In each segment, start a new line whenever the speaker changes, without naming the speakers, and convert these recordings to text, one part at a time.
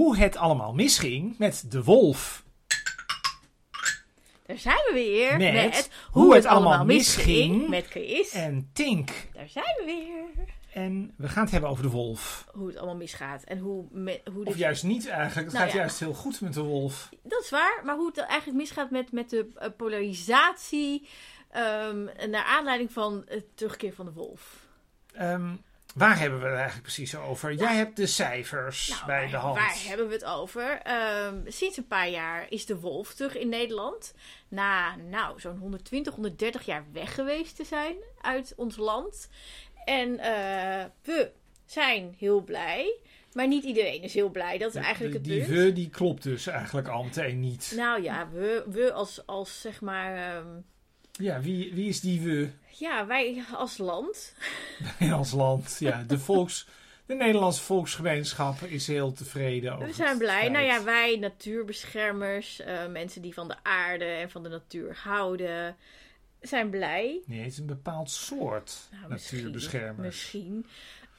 hoe het allemaal misging met de wolf.
Daar zijn we weer.
Met
Met,
hoe het allemaal misging.
Met Chris.
En Tink.
Daar zijn we weer.
En we gaan het hebben over de wolf.
Hoe het allemaal misgaat. En hoe, me, hoe dit...
Of juist niet eigenlijk. Het
Nou
gaat
ja.
juist heel goed met de wolf.
Dat is waar. Maar hoe het eigenlijk misgaat met, met de eh, polarisatie. ehm, naar aanleiding van het terugkeer van de wolf.
Ehm, waar hebben we het eigenlijk precies over? Jij hebt de cijfers
Nou,
bij
waar,
de hand.
waar hebben we het over? Ehm, sinds een paar jaar is de wolf terug in Nederland. Na nou, zo'n 120, 130 jaar weg geweest te zijn uit ons land. En eh, we zijn heel blij. Maar niet iedereen is heel blij. Dat is eigenlijk het
die
punt.
we, die klopt dus eigenlijk al meteen niet.
Nou ja, we, we als, als zeg maar... ehm,
Ja, wie, wie is die we
ja, wij als land.
in ons land? Ja, de volks... De Nederlandse volksgemeenschap is heel tevreden over
We zijn blij. Nou ja, wij natuurbeschermers, eh, mensen die van de aarde en van de natuur houden, zijn blij.
Nee, het is een bepaald soort
Nou,
natuurbeschermers.
Misschien.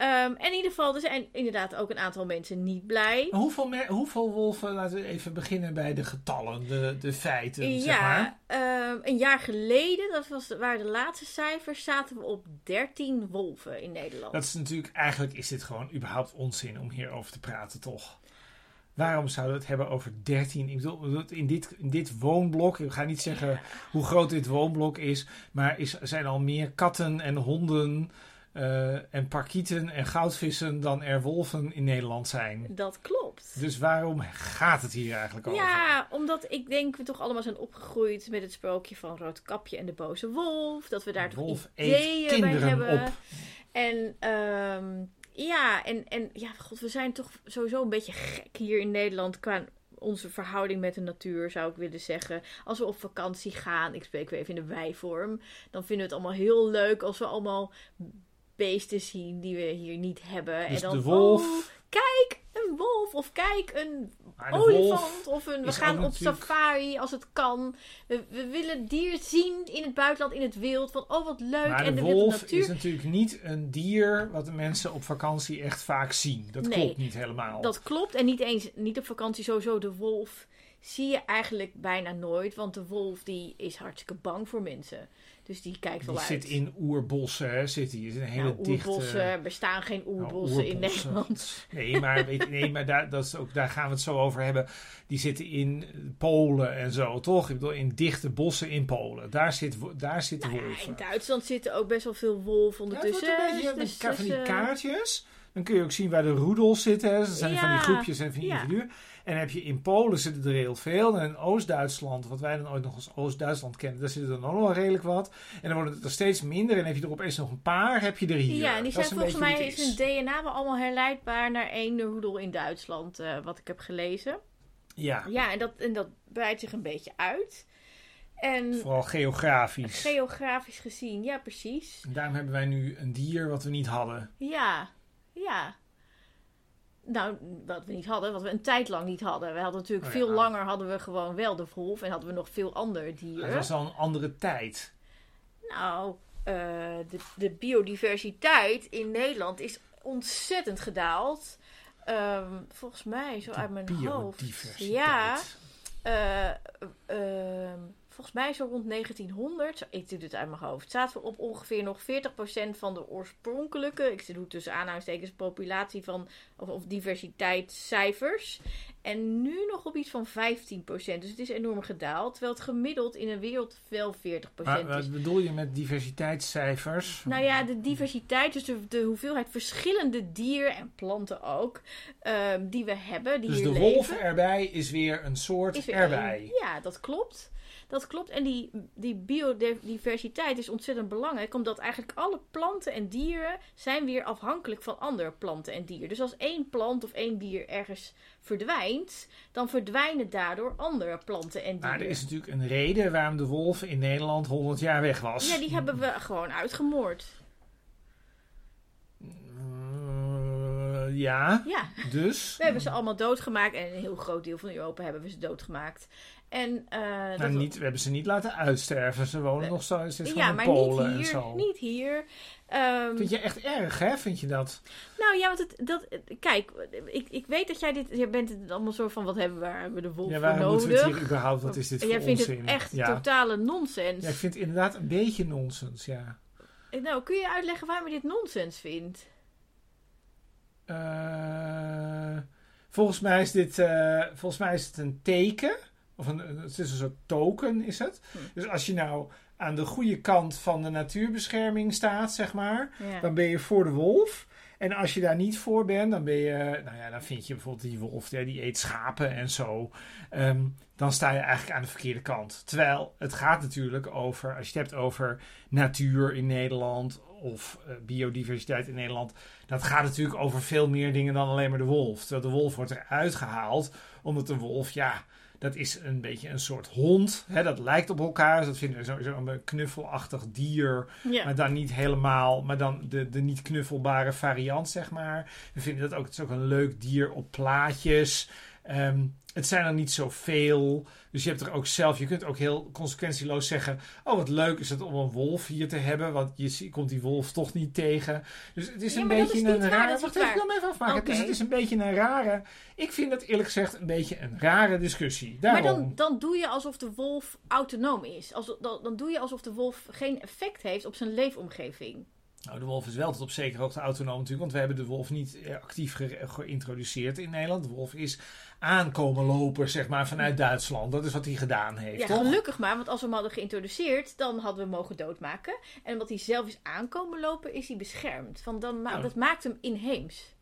Ehm, en in ieder geval, er zijn inderdaad ook een aantal mensen niet blij.
Hoeveel, me- hoeveel wolven, laten we even beginnen bij de getallen, de, de feiten, zeg maar.
ja, ehm, een jaar geleden, dat was, waren de laatste cijfers, zaten we op 13 wolven in Nederland.
Dat is natuurlijk, eigenlijk is dit gewoon überhaupt onzin om hierover te praten, toch? Waarom zouden we het hebben over 13? Ik bedoel, in dit, in dit woonblok, ik ga niet zeggen hoe groot dit woonblok is, maar is, er zijn al meer katten en honden eh, en parkieten en goudvissen dan er wolven in Nederland zijn.
Dat klopt.
Dus waarom gaat het hier eigenlijk over?
Ja, omdat ik denk we toch allemaal zijn opgegroeid met het sprookje van Roodkapje en de boze wolf. Dat we daar
De
toch
wolf
ideeën bij hebben.
op.
En ehm, ja, en, en ja, god, we zijn toch sowieso een beetje gek hier in Nederland qua onze verhouding met de natuur, zou ik willen zeggen. Als we op vakantie gaan, ik spreek weer even in de wijvorm, dan vinden we het allemaal heel leuk als we allemaal beesten zien die we hier niet hebben.
Dus
en dan,
de wolf-
oh, kijk, een wolf. Of kijk, een
de
olifant. Of een, we gaan op
natuurlijk-
safari als het kan. We, we willen dier zien in het buitenland, in het wild. Van, oh wat leuk.
Maar
en
de
de
wolf
natuur.
is natuurlijk niet een dier wat de mensen op vakantie echt vaak zien. Dat
Nee,
klopt niet helemaal.
Dat klopt. En niet eens, niet op vakantie sowieso. De wolf zie je eigenlijk bijna nooit. Want de wolf die is hartstikke bang voor mensen. Dus die kijkt wel
die
uit.
zit in oerbossen, hè, zit die. is een hele
nou,
dichte...
oerbossen, er bestaan geen
Nou,
oerbossen in. Nederland.
Nee, maar, weet, nee, maar daar, dat is ook, daar gaan we het zo over hebben. Die zitten in Polen en zo, toch? Ik bedoel, in dichte bossen in Polen. Daar zit, daar zitten
Nou ja,
wolven.
in Duitsland zitten ook best wel veel wolven
Ja,
ondertussen.
een beetje
Dus-
met van die
dus, eh,
kaartjes. Dan kun je ook zien waar de roedels zitten. hè. Dat zijn van die
Ja,
groepjes en van die
ja.
individuen. En heb je in Polen zitten er heel veel. En in Oost-Duitsland, wat wij dan ooit nog als Oost-Duitsland kennen, daar zitten er dan ook wel redelijk wat. En dan worden het er steeds minder. En heb je er opeens nog een paar, heb je er hier.
Ja, en die zijn volgens mij is hun DNA wel allemaal herleidbaar naar één roedel in Duitsland, eh, wat ik heb gelezen.
Ja,
Ja, en dat, en dat breidt zich een beetje uit. En
vooral geografisch.
geografisch gezien, ja, precies.
En daarom hebben wij nu een dier wat we niet hadden.
Ja, ja. Nou, wat we niet hadden, wat we een tijd lang niet hadden. We hadden natuurlijk
Oh ja.
veel langer hadden we gewoon wel de wolf en hadden we nog veel andere dieren.
Het was al een andere tijd.
Nou, eh, de, de biodiversiteit in Nederland is ontzettend gedaald. Ehm, volgens mij, zo uit mijn hoofd. Ja, eh, ehm, volgens mij zo rond 1900, zo- ik doe dit uit mijn hoofd, zaten we op ongeveer nog 40% van de oorspronkelijke, ik doe tussen aanhalingstekens, populatie van, of, of diversiteitscijfers. En nu nog op iets van 15%. Dus het is enorm gedaald. Terwijl het gemiddeld in een wereld wel 40%
Maar
is.
wat bedoel je met diversiteitscijfers?
Nou ja, de diversiteit, dus de, de hoeveelheid verschillende dieren en planten ook, ehm, die we hebben, die
dus
hier
de
leven.
wolf erbij is weer een soort
weer
erbij.
Ja, dat klopt. Dat klopt. En die, die biodiversiteit is ontzettend belangrijk, omdat eigenlijk alle planten en dieren zijn weer afhankelijk van andere planten en dieren. Dus als één plant of één dier ergens verdwijnt, dan verdwijnen daardoor andere planten en dieren.
Maar er is natuurlijk een reden waarom de wolf in Nederland 100 jaar weg was.
Ja, die hebben we gewoon uitgemoord.
Eh, Ja,
Ja,
dus.
we hebben ze allemaal doodgemaakt. En een heel groot deel van Europa hebben we ze doodgemaakt. En, eh,
Nou,
dat-
niet, we hebben ze niet laten uitsterven. Ze wonen nog zo steeds
ja,
in
maar
Polen
niet
en
hier.
zo.
Niet hier. Ehm,
Vind je echt erg, hè? Vind je dat?
Nou ja, want het, dat, kijk, ik, ik weet dat jij dit, jij bent het allemaal zo van, wat hebben we, waar hebben we de wolf
Ja,
voor
waarom moeten we
nodig?
het hier überhaupt? Wat is dit
En
voor
jij vindt
onzin?
het echt
ja.
totale nonsens.
ja, ik vind het inderdaad een beetje nonsens, ja.
Nou, kun je uitleggen waarom je dit nonsens vindt?
Eh, volgens, mij is dit, eh, volgens mij is het een teken. Of een, het is een soort token, is het.
Hm.
Dus als je nou aan de goede kant van de natuurbescherming staat, zeg maar,
Ja.
dan ben je voor de wolf. En als je daar niet voor bent, dan ben je, nou ja, dan vind je bijvoorbeeld die wolf, die eet schapen en zo. Ehm, dan sta je eigenlijk aan de verkeerde kant. Terwijl het gaat natuurlijk over, als je het hebt over natuur in Nederland of eh, biodiversiteit in Nederland, dat gaat natuurlijk over veel meer dingen dan alleen maar de wolf. Terwijl de wolf wordt eruit gehaald, omdat de wolf, ja, dat is een beetje een soort hond. Hè, dat lijkt op elkaar. Dus dat vinden we sowieso een knuffelachtig dier.
ja.
Maar dan niet helemaal, maar dan de, de niet knuffelbare variant, zeg maar. We vinden dat ook, het is ook een leuk dier op plaatjes. Ehm, het zijn er niet zoveel. Dus je hebt er ook zelf, je kunt ook heel consequentieloos zeggen: Oh, wat leuk is het om een wolf hier te hebben, want je komt die wolf toch niet tegen. Dus het is
Ja,
een
dat
beetje
is
een rare.
dat
Wacht even, ik
waar.
wil hem even afmaken.
Oké.
Dus het is een beetje een rare. Ik vind het eerlijk gezegd een beetje een rare discussie. Daarom.
Maar dan, dan doe je alsof de wolf autonoom is. Als, dan, dan doe je alsof de wolf geen effect heeft op zijn leefomgeving.
Nou, de wolf is wel tot op zekere hoogte autonoom natuurlijk, want we hebben de wolf niet eh, actief ge- geïntroduceerd in Nederland. De wolf is aankomen lopen, zeg maar, vanuit Duitsland. Dat is wat hij gedaan heeft,
Ja,
toch?
gelukkig maar, want als we hem hadden geïntroduceerd, dan hadden we hem mogen doodmaken. En omdat hij zelf is aankomen lopen, is hij beschermd. Van dan ma-
Oh.
Dat maakt hem inheems.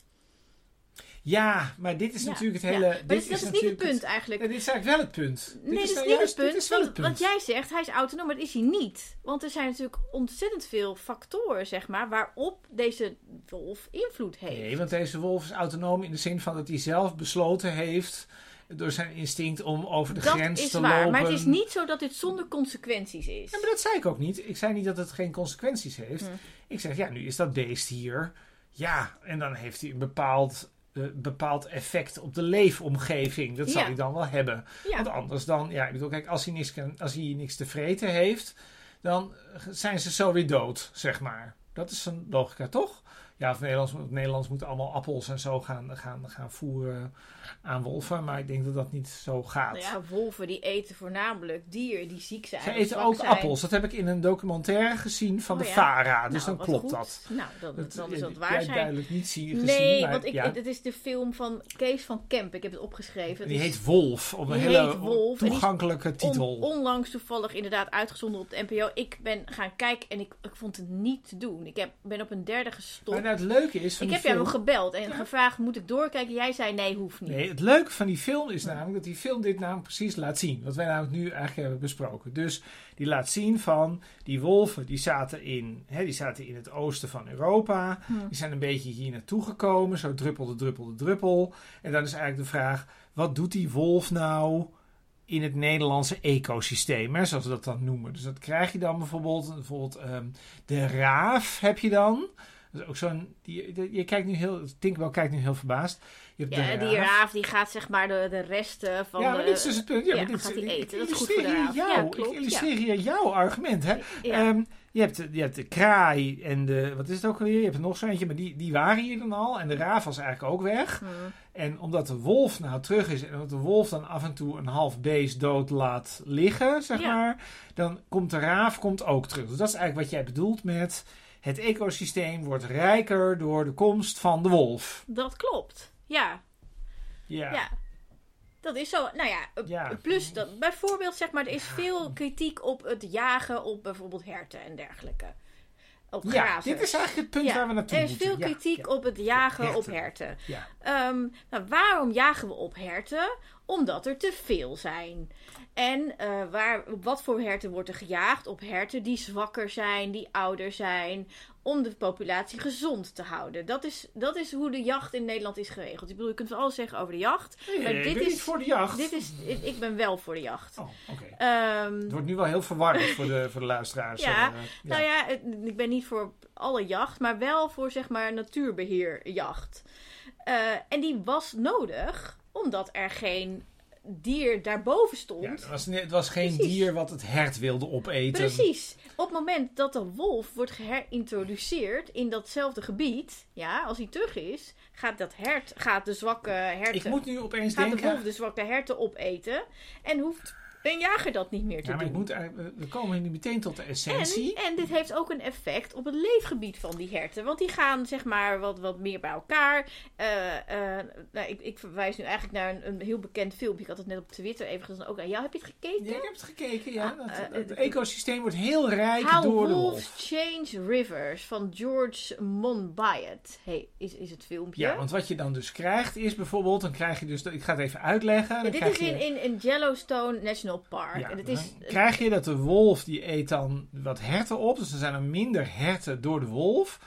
Ja, maar dit is
Ja,
natuurlijk het
ja.
hele...
Maar
dit
dat is, dat is niet het punt eigenlijk.
Dit is eigenlijk wel het punt.
Nee,
dit
dat is niet
juist-
het punt.
Dit is wel het
want,
punt.
want jij zegt, hij is autonoom, maar dat is hij niet. Want er zijn natuurlijk ontzettend veel factoren, zeg maar, waarop deze wolf invloed heeft.
Nee, want deze wolf is autonoom in de zin van dat hij zelf besloten heeft... door zijn instinct om over de
dat
grens
is
te
waar,
lopen.
maar het is niet zo dat dit zonder consequenties is.
Ja, maar dat zei ik ook niet. Ik zei niet dat het geen consequenties heeft.
Hm.
Ik zeg, ja, nu is dat beest hier. Ja, en dan heeft hij een bepaald, bepaald effect op de leefomgeving. Dat zal
Ja.
hij dan wel hebben.
Ja.
Want anders dan, ja, ik bedoel, kijk, als hij, niks kan, als hij niks te vreten heeft, dan zijn ze zo weer dood, zeg maar. Dat is een logica, toch? Ja, of Nederlands, Nederlands moeten allemaal appels en zo gaan, gaan, gaan voeren aan wolven. Maar ik denk dat dat niet zo gaat.
Nou ja, wolven die eten voornamelijk dieren die ziek zijn.
Ze eten ook
zijn.
appels. Dat heb ik in een documentaire gezien van
Oh
de
ja?
VARA. Dus
Nou,
dan klopt
goed.
dat.
Nou, dan,
Dat-
dan is dat waar
jij
zijn.
duidelijk niet zie, gezien.
Nee,
maar
want ik,
ja.
het is de film van Kees van Kemp. Ik heb het opgeschreven.
die
Het
heet Wolf. Op een hele
Wolf
toegankelijke titel.
on- onlangs toevallig inderdaad uitgezonden op de NPO. Ik ben gaan kijken en ik, ik vond het niet te doen. Ik heb, ben op een derde gestopt.
Nou, het leuke is van
ik heb jou
film...
nog gebeld en
Ja.
gevraagd, moet ik doorkijken? Jij zei nee, hoeft niet.
Nee, het leuke van die film is namelijk dat die film dit namelijk precies laat zien. Wat wij namelijk nu eigenlijk hebben besproken. Dus die laat zien van die wolven die zaten in, hè, die zaten in het oosten van Europa.
Hm.
Die zijn een beetje hier naartoe gekomen. Zo druppelde, druppelde, druppel. En dan is eigenlijk de vraag, wat doet die wolf nou in het Nederlandse ecosysteem? Hè, zoals we dat dan noemen. Dus dat krijg je dan bijvoorbeeld, bijvoorbeeld ehm, de raaf heb je dan. Dat is ook zo'n, die, die- je kijkt nu heel, Tinkerbell kijkt nu heel verbaasd. Je hebt
Ja,
de
die raaf die gaat zeg maar de, de resten van
ja, maar dit is dus het punt. Ja,
ja,
dit,
gaat
ik-
eten. Dat is goed voor de raaf.
jou,
Ja, klopt,
ik illustreer hier jouw argument. Hè?
ja.
Ehm, je, hebt, de- je hebt de kraai en de, wat is het ook alweer? Je hebt er nog zo eentje, maar die, die waren hier dan al. En de raaf was eigenlijk ook weg.
Hm.
En omdat de wolf nou terug is en omdat de wolf dan af en toe een half beest dood laat liggen, zeg
Ja.
maar, dan komt de raaf komt ook terug. Dus dat is eigenlijk wat jij bedoelt met het ecosysteem wordt rijker door de komst van de wolf.
Dat klopt. Ja,
Ja.
ja. Dat is zo. Nou ja, eh,
Ja.
plus dat bijvoorbeeld zeg maar, er is veel kritiek op het jagen op bijvoorbeeld herten en dergelijke. Op
Ja, dit is eigenlijk het punt
Ja,
waar we naartoe
Er is
moeten.
veel kritiek op het jagen op
Herten.
Ehm, nou, waarom jagen we op herten? Omdat er te veel zijn. En eh, waar, op wat voor herten wordt er gejaagd? Op herten die zwakker zijn, die ouder zijn. Om de populatie gezond te houden. Dat is, dat is hoe de jacht in Nederland is geregeld. Ik bedoel, je kunt wel alles zeggen over de jacht.
Nee,
Maar
ik
dit
ben
is-
niet voor de jacht.
Dit is, ik, ben wel voor de jacht.
Oh.
Ehm,
Het wordt nu wel heel verwarrend voor de, voor de luisteraars.
Ja,
eh,
Nou ja, het- ik ben niet voor alle jacht, maar wel voor zeg maar natuurbeheerjacht. Eh, en die was nodig omdat er geen dier daarboven stond.
Ja, het, was, het was geen
Precies.
dier wat het hert wilde opeten.
Precies. Op het moment dat de wolf wordt geherintroduceerd in datzelfde gebied, ja, als hij terug is, gaat dat hert, gaat de zwakke herten,
Ik moet nu opeens
gaat de
denken...
wolf de zwakke herten opeten en hoeft een jager dat niet meer te
Ja, maar ik
doen.
moet, we komen nu meteen tot de
En,
essentie.
en dit heeft ook een effect op het leefgebied van die herten. Want die gaan zeg maar wat, wat meer bij elkaar. Eh, eh, nou, ik, ik verwijs nu eigenlijk naar een, een heel bekend filmpje. Ik had het net op Twitter even gezien. Ook aan jou. Heb je het gekeken?
Ja, ik heb het gekeken, ja.
Ah,
Dat-
eh,
het ecosysteem wordt heel rijk
How
door de wolf.
Change Rivers van George Monbiot. Hey, is, is het filmpje?
Ja, want wat je dan dus krijgt is bijvoorbeeld, dan krijg je dus, ik ga het even uitleggen.
Ja, dit is in, in, in Yellowstone National Park.
ja,
en het is,
krijg je dat de wolf die eet dan wat herten op. Dus er zijn er minder herten door de wolf.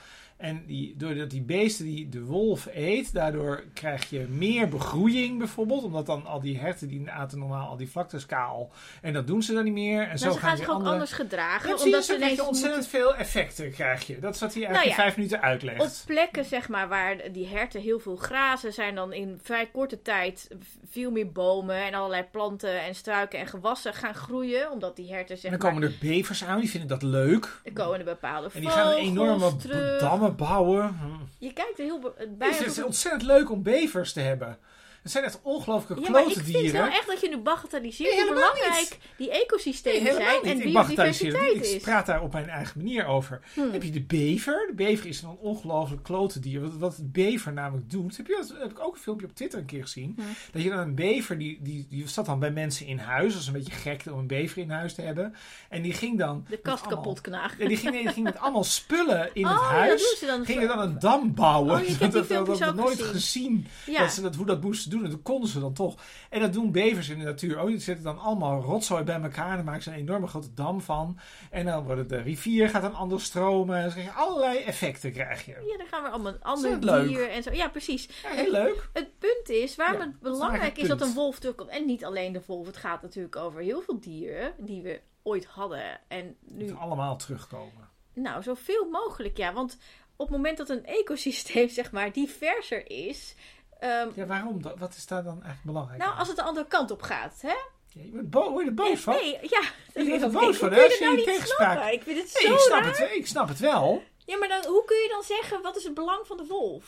En die, doordat die beesten die de wolf eet, daardoor krijg je meer begroeiing bijvoorbeeld. Omdat dan al die herten die aten normaal al die vlaktes kaal. En dat doen ze dan niet meer. En zo
ze gaan zich
weer
ook anders gedragen.
Ja, je,
omdat ze ineens
ontzettend veel effecten krijg je. Dat is wat hij eigenlijk
Nou ja,
in vijf minuten uitlegt.
Op plekken zeg maar, waar die herten heel veel grazen, zijn dan in vrij korte tijd veel meer bomen en allerlei planten en struiken en gewassen gaan groeien. Omdat die herten zeg
en dan
maar,
komen er bevers aan, die vinden dat leuk.
er komen er bepaalde
En die gaan
vogels
enorme dammen bouwen.
Je kijkt er heel be-
Het is ontzettend leuk om bevers te hebben. Het zijn echt ongelooflijke
ja, maar ik
klote
vind wel
dieren.
echt dat je nu bagatelliseert
Nee,
hoe belangrijk die ecosystemen
Nee,
zijn en
Ik het
biodiversiteit
niet. Ik
is.
praat daar op mijn eigen manier over.
Hmm.
Heb je de bever? De bever is een ongelooflijk klote dier. Wat, wat de bever namelijk doet. Heb, je dat, heb ik ook een filmpje op Twitter een keer gezien.
Hmm.
Dat je dan een bever, die, die, die zat dan bij mensen in huis. Dat is een beetje gek om een bever in huis te hebben. En die ging dan...
De kast
allemaal-
kapot knagen.
Ja, die ging, die ging met allemaal spullen in het
oh, dat
huis.
dan.
Gingen dan een dam bouwen.
Oh, je hebt
dat
die
nooit
gezien.
Dat ze dat, hoe dat moesten doen. En dat konden ze dan toch. En dat doen bevers in de natuur ook. Die zetten dan allemaal rotzooi bij elkaar. En dan maken ze een enorme grote dam van. En dan wordt het de rivier gaat dan anders stromen. En dan krijg je allerlei effecten krijg je.
Ja, dan gaan we allemaal een
het
ander dier en zo. Ja, precies.
Ja, heel leuk.
Het punt is, waarom
Ja,
het
is
belangrijk is dat
het
een wolf terugkomt. En niet alleen de wolf, het gaat natuurlijk over heel veel dieren die we ooit hadden. En
Het
nu,
allemaal terugkomen.
nou, zoveel mogelijk, ja. Want op het moment dat een ecosysteem, zeg maar, diverser is. Ehm,
Ja, waarom? dat? Wat is daar dan eigenlijk belangrijk
nou,
aan?
als het de andere kant op gaat, hè?
Ja, je wordt bo- word je er boos van?
Nee, ja.
Je wordt er boos van, hè, als je
nou niet
tegenspraak-?
Ik vind het
Nee,
zo
ik snap,
raar.
het, ik snap het wel.
Ja, maar dan, hoe kun je dan zeggen, wat is het belang van de wolf?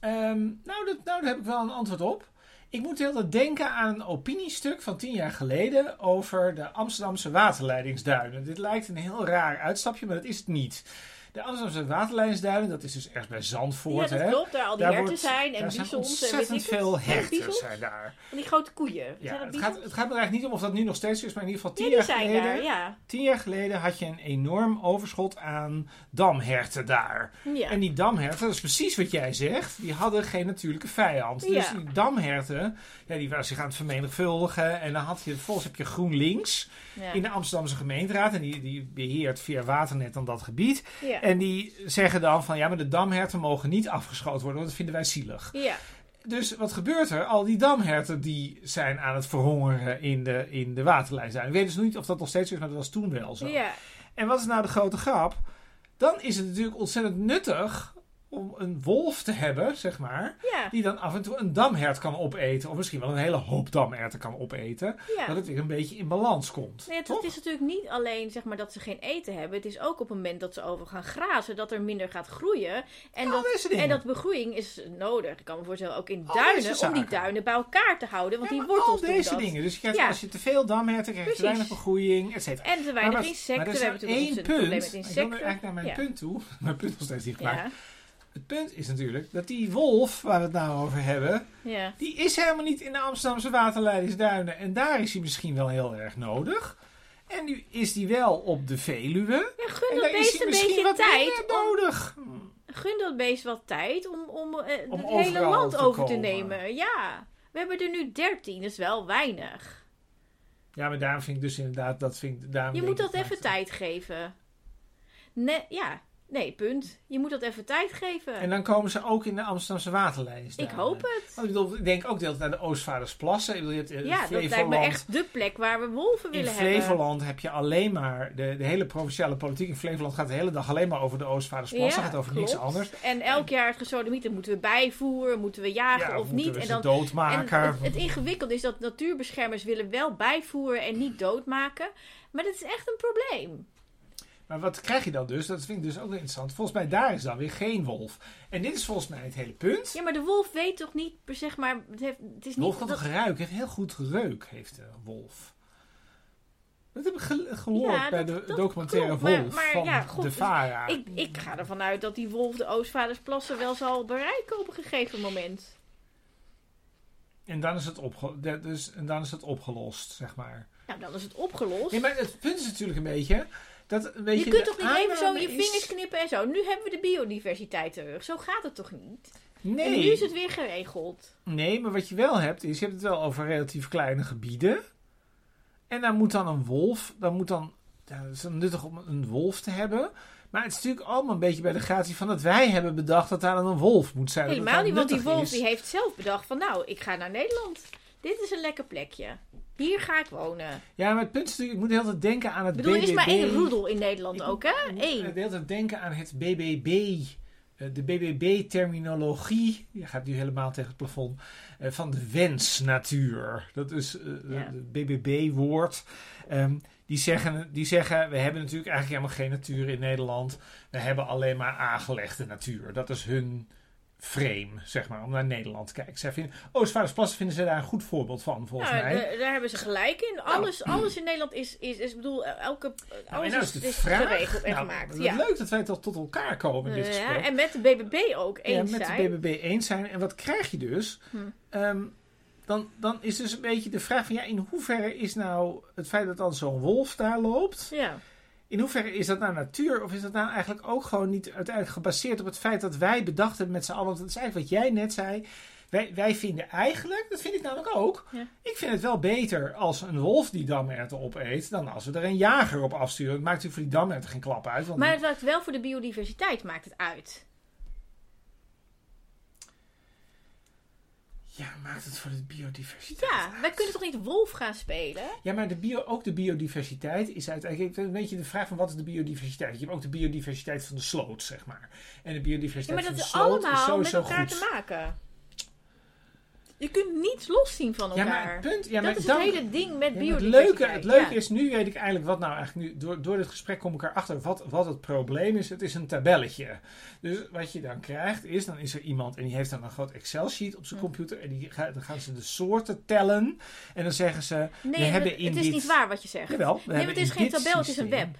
Ehm, nou, dat, nou, daar heb ik wel een antwoord op. Ik moet heel tijd denken aan een opiniestuk van tien jaar geleden over de Amsterdamse waterleidingsduinen. Dit lijkt een heel raar uitstapje, maar dat is het niet. De Amsterdamse waterleidingsduinen, dat is dus ergens bij Zandvoort.
ja, dat
hè?
klopt. Daar al die
Daar
herten
wordt-
zijn en
zijn
bisons en weet
ontzettend veel herten zijn daar.
Van die grote koeien.
Ja,
zijn
het, gaat, het gaat me eigenlijk niet om of dat nu nog steeds is, maar in ieder geval tien
Ja,
jaar
zijn
geleden.
daar, ja.
Tien jaar geleden had je een enorm overschot aan damherten daar.
ja.
En die damherten, dat is precies wat jij zegt, die hadden geen natuurlijke vijand. Dus die damherten, ja, die waren zich aan het vermenigvuldigen. En dan had je, vervolgens heb je GroenLinks in de Amsterdamse gemeenteraad. En die, die beheert via Waternet dan dat gebied.
ja.
En die zeggen dan van, ja, maar de damherten mogen niet afgeschoten worden, want dat vinden wij zielig.
ja.
Dus wat gebeurt er? Al die damherten die zijn aan het verhongeren in de, in de waterlijnzuin. Ik weet dus niet of dat nog steeds zo is, maar dat was toen wel zo.
ja.
En wat is nou de grote grap? Dan is het natuurlijk ontzettend nuttig om een wolf te hebben, zeg maar,
ja.
die dan af en toe een damhert kan opeten. Of misschien wel een hele hoop damherten kan opeten.
ja.
Dat het weer een beetje in balans komt.
Nee, het, is natuurlijk niet alleen zeg maar, dat ze geen eten hebben. Het is ook op het moment dat ze over gaan grazen, dat er minder gaat groeien. En, dat, en dat begroeiing is nodig. Ik kan me voorstellen, ook in
Al
duinen, om die duinen bij elkaar te houden. Want die wortels
al deze dingen. Dus je krijgt, als je te veel damherten krijg je te weinig begroeiing, et cetera.
En te weinig
Maar
insecten.
Maar er
We hebben
maar
natuurlijk
één punt.
met
Ik wil nu
insecten.
eigenlijk naar mijn punt toe. Mijn punt nog steeds niet gemaakt. Het punt is natuurlijk dat die wolf, waar we het nou over hebben,
ja.
die is helemaal niet in de Amsterdamse waterleidingsduinen. En daar is hij misschien wel heel erg nodig. En nu is die wel op de Veluwe.
Ja, gun dat beest een beetje
wat
tijd. Om,
nodig.
gun dat beest wat tijd om, om, eh,
Om
het hele land
te
over te
komen.
nemen. Ja. We hebben er nu 13, dat is wel weinig.
Ja, maar daarom vind ik dus inderdaad, dat vind ik...
Je moet dat even tijd geven. Ja, Nee, punt. Je moet dat even tijd geven.
En dan komen ze ook in de Amsterdamse waterlijn.
ik hoop het.
Want ik, bedoel, ik denk ook deelt aan de Oostvaardersplassen. Ik bedoel, je hebt in
ja, dat lijkt me echt de plek waar we wolven willen
hebben. In Flevoland heb je alleen maar... De, de hele provinciale politiek in Flevoland gaat de hele dag alleen maar over de Oostvaardersplassen. Ja, gaat over niks anders.
En elk jaar het gesodemieten moeten we bijvoeren, moeten we jagen
ja,
of niet.
en
dan
doodmaken.
En het, het ingewikkelde is dat natuurbeschermers willen wel bijvoeren en niet doodmaken. Maar dat is echt een probleem.
Maar wat krijg je dan dus? Dat vind ik dus ook interessant. Volgens mij daar is dan weer geen wolf. En dit is volgens mij het hele punt.
Ja, maar de wolf weet toch niet, zeg maar, het, heeft, het is
de wolf
niet...
kan toch ruiken? heeft heel goed reuk, heeft de wolf. Dat heb ik gehoord bij de documentaire Wolf maar, van ja, de VARA.
Ik, ik ga ervan uit dat die wolf de Oostvaardersplassen wel zal bereiken op een gegeven moment.
En dan is het, opge dus, en dan is het opgelost, zeg maar.
Nou, dan is het opgelost.
Nee, maar het punt is natuurlijk een beetje dat, weet
je, kunt toch niet even zo je vingers knippen en zo. Nu hebben we de biodiversiteit terug. Zo gaat het toch niet? Nee. En nu is het weer geregeld.
Nee, maar wat je wel hebt, is je hebt het wel over relatief kleine gebieden. En daar moet dan een wolf, dan moet dan, ja, het is dan nuttig om een wolf te hebben. Maar het is natuurlijk allemaal een beetje bij de gratie van dat wij hebben bedacht dat daar dan een wolf moet zijn.
Helemaal niet, want die wolf die heeft zelf bedacht van nou, ik ga naar Nederland. Dit is een lekker plekje. Hier ga ik wonen.
Ja, maar het punt is natuurlijk, ik moet de hele tijd denken aan het
BBB. Ik
bedoel,
er is maar één roedel in Nederland ook, hè? Eén. Ik
moet de hele tijd denken aan het BBB. Eh, de BBB-terminologie, je gaat nu helemaal tegen het plafond, eh, van de wensnatuur. Dat is het BBB-woord. Ehm, die, zeggen, die zeggen, we hebben natuurlijk eigenlijk helemaal geen natuur in Nederland. We hebben alleen maar aangelegde natuur. Dat is hun frame, zeg maar, om naar Nederland te kijken. Zij vinden, Oostvaardersplassen vinden ze daar een goed voorbeeld van, volgens
nou,
mij.
Daar hebben ze gelijk in. Nou. Alles, alles in Nederland is, is, is bedoel, elke, nou, alles
nou,
is,
is, vraag,
geregeld en gemaakt. Ja.
leuk dat wij tot, tot elkaar komen in dit
ja,
gesprek.
En met de BBB ook eens
zijn. Ja, met de BBB eens zijn. En wat krijg je dus? Hm. Ehm, dan, dan is dus een beetje de vraag van, ja, in hoeverre is nou het feit dat dan zo'n wolf daar loopt...
Ja
in hoeverre is dat nou natuur? Of is dat nou eigenlijk ook gewoon niet uiteindelijk gebaseerd op het feit dat wij bedacht hebben met z'n allen? Want dat is eigenlijk wat jij net zei. Wij, wij vinden eigenlijk, dat vind ik namelijk ook. Ik vind het wel beter als een wolf die damerten opeet. dan als we er een jager op afsturen. Het maakt natuurlijk voor die damerten geen klap uit.
Want maar het maakt wel voor de biodiversiteit maakt het uit.
Ja, maakt het voor de biodiversiteit.
Ja, wij kunnen toch niet wolf gaan spelen?
Ja, maar de bio, ook de biodiversiteit is uiteindelijk. Een beetje de vraag van wat is de biodiversiteit? Je hebt ook de biodiversiteit van de sloot, zeg maar. En de biodiversiteit van de sloot is sowieso
met elkaar
goed.
te maken. Je kunt niets loszien van elkaar.
Ja, maar het punt, ja,
dat is
dan,
het hele ding met
ja,
biodiversiteit.
Het leuke, het leuke is, nu weet ik eigenlijk wat nou eigenlijk nu... Door, door dit gesprek kom ik erachter wat, wat het probleem is. Het is een tabelletje. Dus wat je dan krijgt is, dan is er iemand... en die heeft dan een groot Excel-sheet op zijn computer... en die, dan gaan ze de soorten tellen. En dan zeggen ze...
Nee,
we hebben in
het is
dit,
niet waar wat je zegt.
Jawel, we
nee, het is geen tabel, het is een web.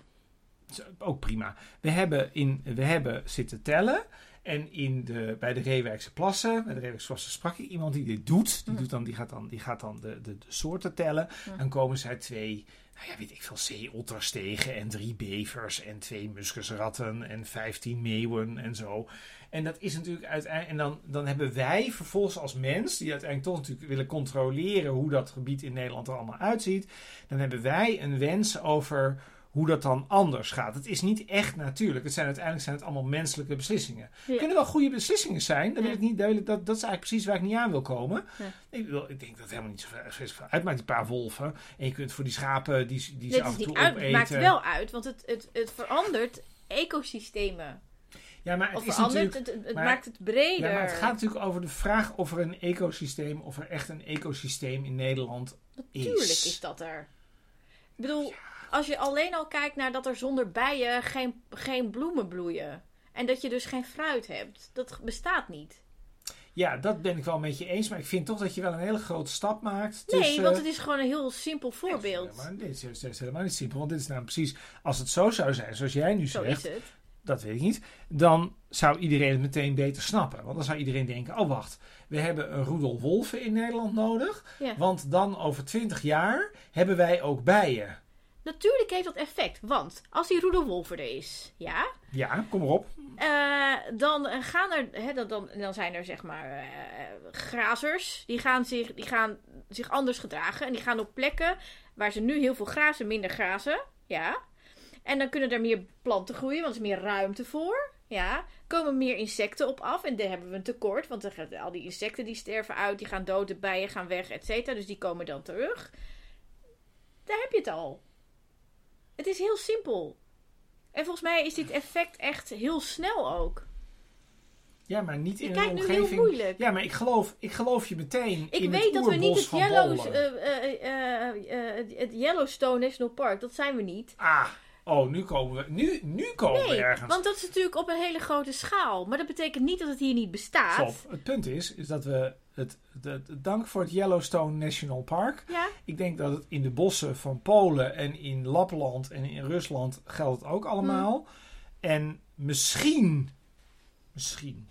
Ook prima. We hebben, in, we hebben zitten tellen... En in de, bij de Reewijkse plassen, bij de Reewijkse plassen sprak ik iemand die dit doet. Die, doet dan, die gaat dan, die gaat dan de, de, de soorten tellen. Dan komen zij twee, nou ja, weet ik veel, zeeotters tegen. En drie bevers en twee muskusratten en vijftien meeuwen en zo. En dat is natuurlijk uiteindelijk. En dan, dan hebben wij vervolgens als mens, die uiteindelijk toch natuurlijk willen controleren hoe dat gebied in Nederland er allemaal uitziet. Dan hebben wij een wens over hoe dat dan anders gaat. Het is niet echt natuurlijk. Het zijn, uiteindelijk zijn het allemaal menselijke beslissingen. Kunnen wel goede beslissingen zijn. Dat, wil ik niet, dat, dat is eigenlijk precies waar ik niet aan wil komen. Ik, wil, ik denk dat het helemaal niet zoveel uitmaakt, die paar wolven. En je kunt voor die schapen die, die ze af en toe opeten. Het
maakt wel uit, want het, het, het verandert ecosystemen.
Ja, maar het, is
verandert, het, het maakt het breder.
Ja, maar het gaat natuurlijk over de vraag of er een ecosysteem, of er echt een ecosysteem in Nederland
is. Natuurlijk is dat er. Ik bedoel, als je alleen al kijkt naar dat er zonder bijen geen, geen bloemen bloeien. En dat je dus geen fruit hebt. Dat bestaat niet.
Ja, dat ben ik wel met je eens. Maar ik vind toch dat je wel een hele grote stap maakt.
Nee, want het is gewoon een heel simpel voorbeeld.
maar dit is, is, helemaal niet simpel. Want dit is nou precies... Als het zo zou zijn, zoals jij nu
zo
zegt...
Is het.
Dat weet ik niet. Dan zou iedereen het meteen beter snappen. Want dan zou iedereen denken... Oh, wacht. We hebben een roedel wolven in Nederland nodig.
Ja.
Want dan over twintig jaar hebben wij ook bijen.
Natuurlijk heeft dat effect, want als die roedelwolf er is, ja.
Ja, kom erop.
Uh, dan gaan er, hè, dan, dan, dan zijn er zeg maar uh, grazers. Die gaan, zich, die gaan zich anders gedragen. En die gaan op plekken waar ze nu heel veel grazen, minder grazen. Ja. En dan kunnen er meer planten groeien, want er is meer ruimte voor. Ja, komen meer insecten op af en daar hebben we een tekort, want gaan al die insecten die sterven uit, die gaan dood, de bijen gaan weg, et cetera. Dus die komen dan terug. Daar heb je het al. Het is heel simpel. En volgens mij is dit effect echt heel snel ook.
Ja, maar niet
Je
in een
kijkt nu
omgeving...
heel moeilijk.
Ja, maar ik geloof, ik geloof je meteen
Ik
in
weet
het
dat we niet het,
van
Yellow,
Polen.
eh, eh, eh, het Yellowstone National Park, dat zijn we niet.
Ah, oh, nu komen we, nu, nu komen we ergens.
want dat is natuurlijk op een hele grote schaal. Maar dat betekent niet dat het hier niet bestaat.
Stop. Het punt is, is dat we het, het, het- dank voor het Yellowstone National Park.
Ja,
Ik denk dat het in de bossen van Polen en in Lapland en in Rusland geldt het ook allemaal. En misschien, misschien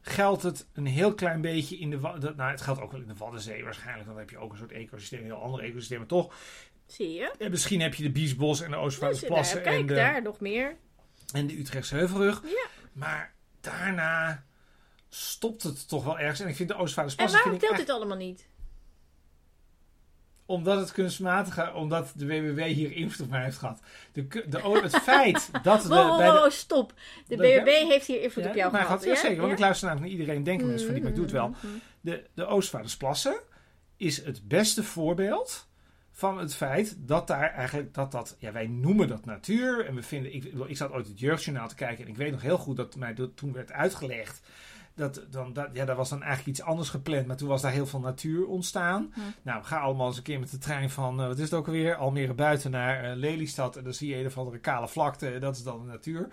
geldt het een heel klein beetje in de Nou, het geldt ook wel in de Waddenzee waarschijnlijk. Dan heb je ook een soort ecosysteem, een heel ander ecosysteem. Maar toch,
zie je.
en misschien heb je de Biesbos en de
Dus,
Oostvaardersplassen
daar,
en,
kijk,
de,
daar nog meer.
en de Utrechtse Heuvelrug.
Ja.
Maar daarna stopt het toch wel ergens. En ik vind de
En
Oostvaardersplassen...
waarom
vind ik
telt dit allemaal niet?
Omdat het kunstmatige, omdat de WWW hier invloed op mij heeft gehad. De, de, het feit dat de,
Wow, wow,
bij de,
wow, stop. De
Dat-
BBB heeft hier invloed
Ja,
op jou
maar
gehad.
gaat- ja, zeker, want ik luister namelijk naar iedereen. Denken mensen van die, maar ik doe het wel.
Mhm.
De, de Oostvaardersplassen is het beste voorbeeld van het feit dat daar eigenlijk dat dat ja wij noemen dat natuur en we vinden ik, ik zat ooit het jeugdjournaal te kijken en ik weet nog heel goed dat mij dat toen werd uitgelegd dat dan dat ja daar was dan eigenlijk iets anders gepland maar toen was daar heel veel natuur ontstaan nou ga allemaal eens een keer met de trein van eh, wat is het ook alweer Almere buiten naar eh, Lelystad en dan zie je een of andere kale vlakte en dat is dan de natuur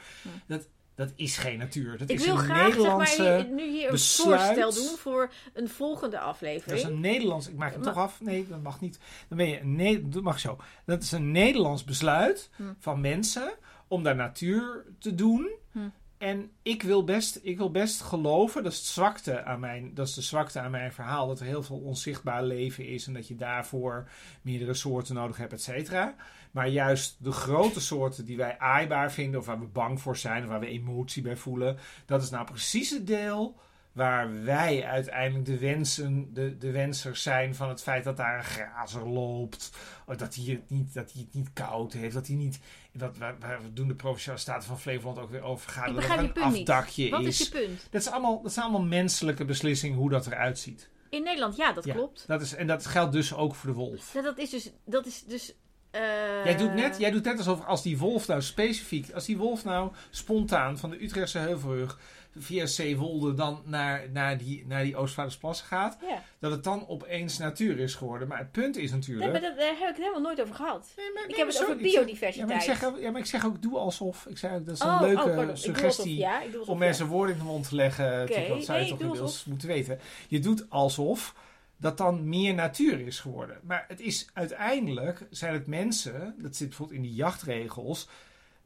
dat dat is geen natuur dat
Ik
is
wil
een
graag zeg
Nederlandse
maar, nu hier een
besluit.
voorstel doen voor een volgende
Dat is
aflevering.
een Nederlands. Ik maak hem toch af. Nee, dat mag niet. Dan ben je een Ne- dat mag zo. Dat is een Nederlands besluit
Hm.
van mensen om daar natuur te doen.
Hm.
En ik wil, best, ik wil best geloven, dat is, het aan dat is de zwakte aan mijn verhaal, dat er heel veel onzichtbaar leven is en dat je daarvoor meerdere soorten nodig hebt, et cetera. Maar juist de grote soorten die wij aaibaar vinden, of waar we bang voor zijn, of waar we emotie bij voelen, dat is nou precies het deel waar wij uiteindelijk de, wensen, de, de wensers zijn van het feit dat daar een grazer loopt. Dat hij niet, dat hij het niet koud heeft. Dat hij niet. Dat, waar, waar we doen de provinciale staten van Flevoland ook weer over
je
er een afdakje
Wat
is.
is je punt?
Dat, is allemaal, dat zijn allemaal menselijke beslissingen hoe dat eruit ziet.
In Nederland, ja, dat
Ja.
klopt.
Dat is, en dat geldt dus ook voor de wolf.
Ja, dat is dus... Dat is dus eh,
Jij doet, net, jij doet net alsof als die wolf nou specifiek, als die wolf nou spontaan van de Utrechtse Heuvelrug via Zeewolde dan naar, naar die, naar die Oostvaardersplassen gaat,
Ja.
dat het dan opeens natuur is geworden. Maar het punt is
Nee,
natuurlijk.
maar dat, daar heb ik het helemaal nooit over gehad.
Nee, maar-
Ik
nee,
heb het
sorry,
over biodiversiteit.
Ja maar, ik zeg, ook- ja, maar ik zeg ook doe alsof. Ik zeg, dat is een
oh,
leuke
oh, doe
suggestie
alsof, ja, ik doe alsof,
om mensen woorden in de mond te leggen. Type, dat zou je
nee,
toch inmiddels
alsof.
moeten weten. Je doet alsof dat dan meer natuur is geworden. Maar het is uiteindelijk, zijn het mensen, dat zit bijvoorbeeld in die jachtregels,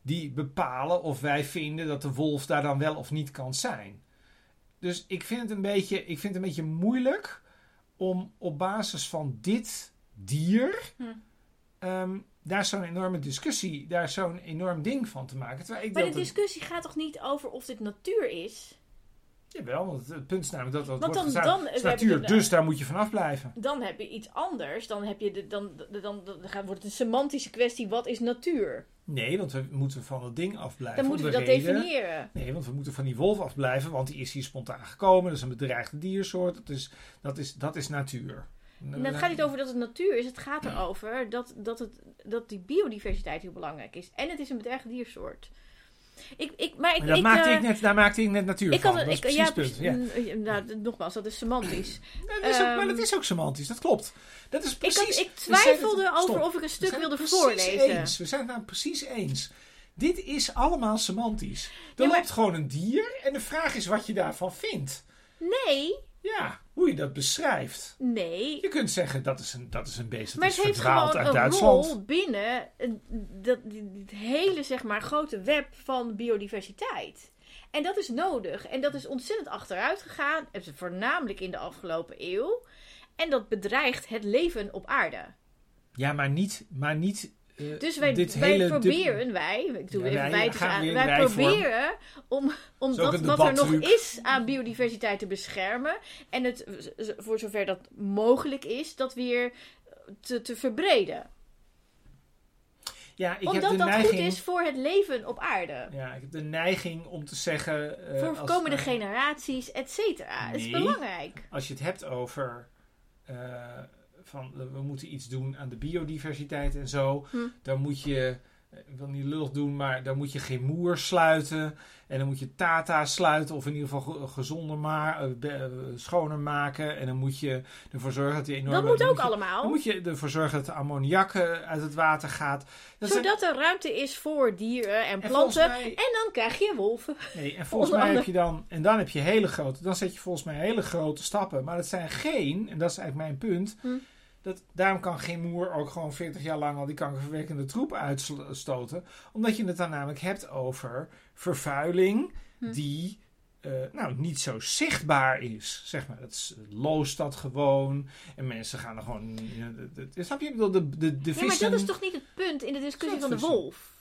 die bepalen of wij vinden dat de wolf daar dan wel of niet kan zijn. Dus ik vind het een beetje, ik vind het een beetje moeilijk om op basis van dit dier
Hm.
ehm, daar zo'n enorme discussie, daar zo'n enorm ding van te maken. Terwijl ik
Maar de
het-
discussie gaat toch niet over of dit natuur is?
Jawel, want het, punt is namelijk dat dat
Want
wordt
dan- je
dus daar moet je vanaf blijven.
Dan heb je iets anders. Dan, heb je de, dan, dan, dan, wordt het een semantische kwestie. Wat is natuur?
Nee, want we moeten van het ding afblijven.
Dan moeten we dat
reden-
definiëren.
Nee, want we moeten van die wolf afblijven, want die is hier spontaan gekomen. Dat is een bedreigde diersoort. Dat is, dat is, dat is natuur.
En het gaat niet over dat het natuur is. Het gaat erover dat, dat, het, dat die biodiversiteit heel belangrijk is. En het is een bedreigde diersoort. Ik, ik, maar ik,
Maar dat
ik,
maakte
eh,
ik net, daar maakte ik net natuur
ik
van.
had,
dat is
ik,
precies
ja,
punt. Ja.
mm, nou, nogmaals, dat is semantisch.
Ja, dat is ook, maar
Ehm,
dat is ook semantisch, dat klopt. Dat is
Ik,
precies...
ik
het-
twijfelde over
stop.
of ik een stuk wilde voorlezen.
Eens. We zijn het nou precies eens. Dit is allemaal semantisch. Er
Ja, maar-
loopt gewoon een dier en de vraag is wat je daarvan vindt.
Nee,
Ja, hoe je dat beschrijft.
nee.
Je kunt zeggen dat is een, dat is een beest dat
Maar
is
het heeft
verdwaald
gewoon
uit
een
Duitsland.
rol binnen dat, die- dit hele zeg maar, grote web van biodiversiteit. En dat is nodig. En dat is ontzettend achteruit gegaan. Het is Voornamelijk in de afgelopen eeuw. En dat bedreigt het leven op aarde.
Ja, maar niet, maar niet eh,
Dus wij,
dit
wij
hele...
proberen, wij, ik doe
Ja,
even
wij,
dus aan, wij proberen om, om dat wat er nog is aan biodiversiteit te beschermen. En het, voor zover dat mogelijk is, dat weer te, te verbreden.
Ja, ik heb
Omdat
de
dat
neiging...
goed is voor het leven op aarde.
Ja, ik heb de neiging om te zeggen... eh,
voor komende
eh,
generaties, et cetera. Het is belangrijk.
Als je het hebt over... eh, van, eh, we moeten iets doen aan de biodiversiteit en zo.
Hm.
Dan moet je... eh, Ik wil niet lullig doen, maar dan moet je geen moer sluiten. En dan moet je Tata sluiten. Of in ieder geval ge- gezonder maar, eh, schoner maken. En dan moet je ervoor zorgen dat die enorme...
Dat moet ook
je-
allemaal.
Dan moet je ervoor zorgen dat de ammoniak uit het water gaat. Dat zijn-
Zodat er ruimte is voor dieren en planten.
mij-
En dan krijg je wolven.
Nee, en volgens mij heb je dan, en dan heb je hele grote, dan zet je volgens mij hele grote stappen. Maar dat zijn geen, en dat is eigenlijk mijn punt,
Hm.
Dat, daarom kan geen moer ook gewoon 40 jaar lang al die kankerverwekkende troep uitstoten. Omdat je het dan namelijk hebt over vervuiling
Hm.
die eh, nou, niet zo zichtbaar is. Zeg maar, dat is, loost dat gewoon. En mensen gaan er gewoon, snap je? Ik bedoel, de, de, de
Ja, maar
vissen...
dat is toch niet het punt in de discussie van de wolf?